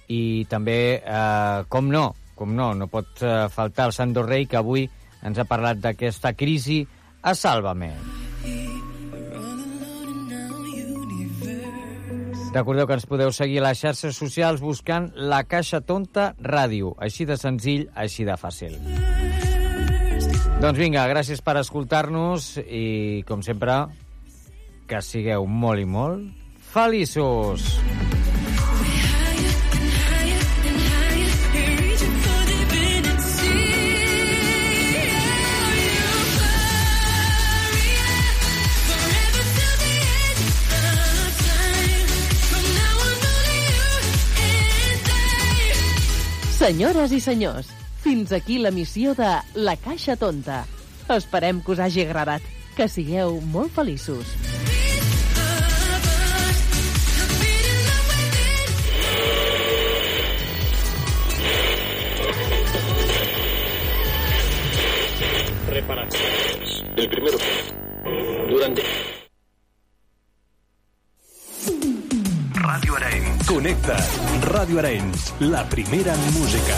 i també, eh, com no, com no, no pot eh, faltar el Sandro Rey, que avui ens ha parlat d'aquesta crisi a Sálvame. Recordeu que ens podeu seguir a les xarxes socials buscant La Caixa Tonta Ràdio. Així de senzill, així de fàcil. Doncs vinga, gràcies per escoltar-nos i, com sempre, que sigueu molt i molt feliços. Senyores i senyors, fins aquí la missió de La Caixa Tonta. Esperem que us hagi agradat. Que sigueu molt feliços. Reparaciones. El primero. Durante. Ràdio Arenys. Connecta. Ràdio Arenys. La primera en música.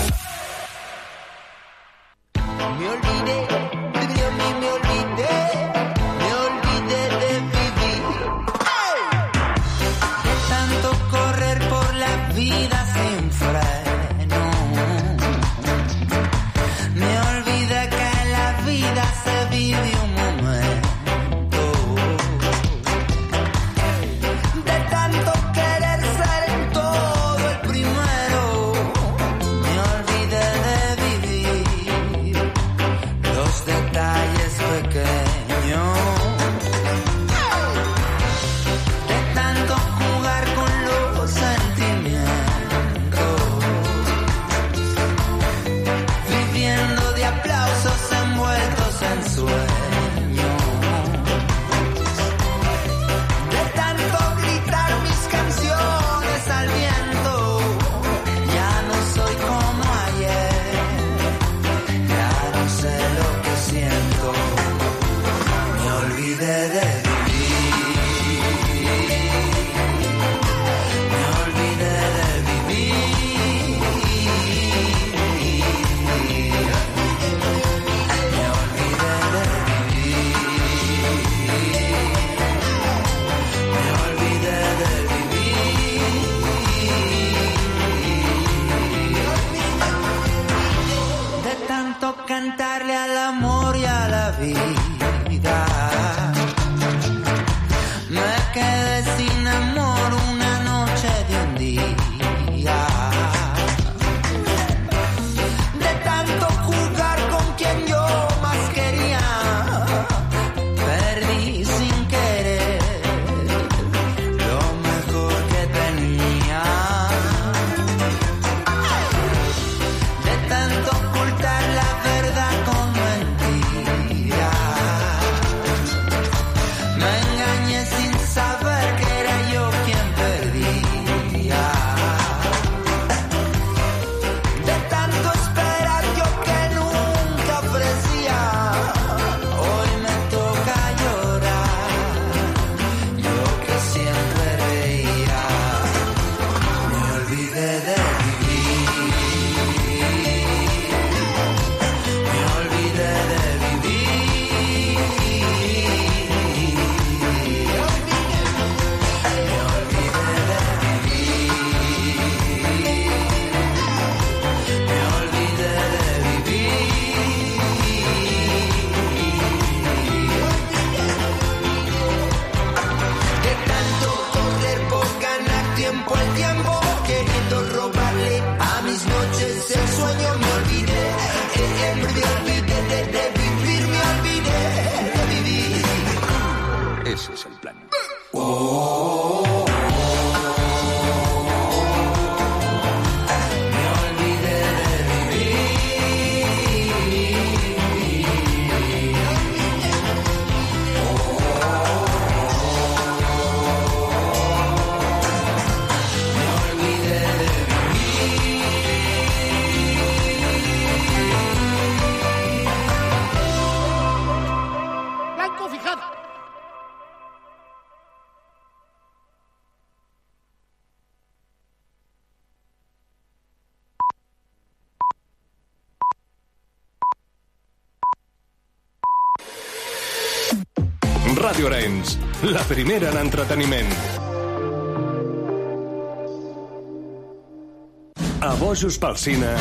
Me olvidé, la primera en entreteniment. A Bojos pel Cine,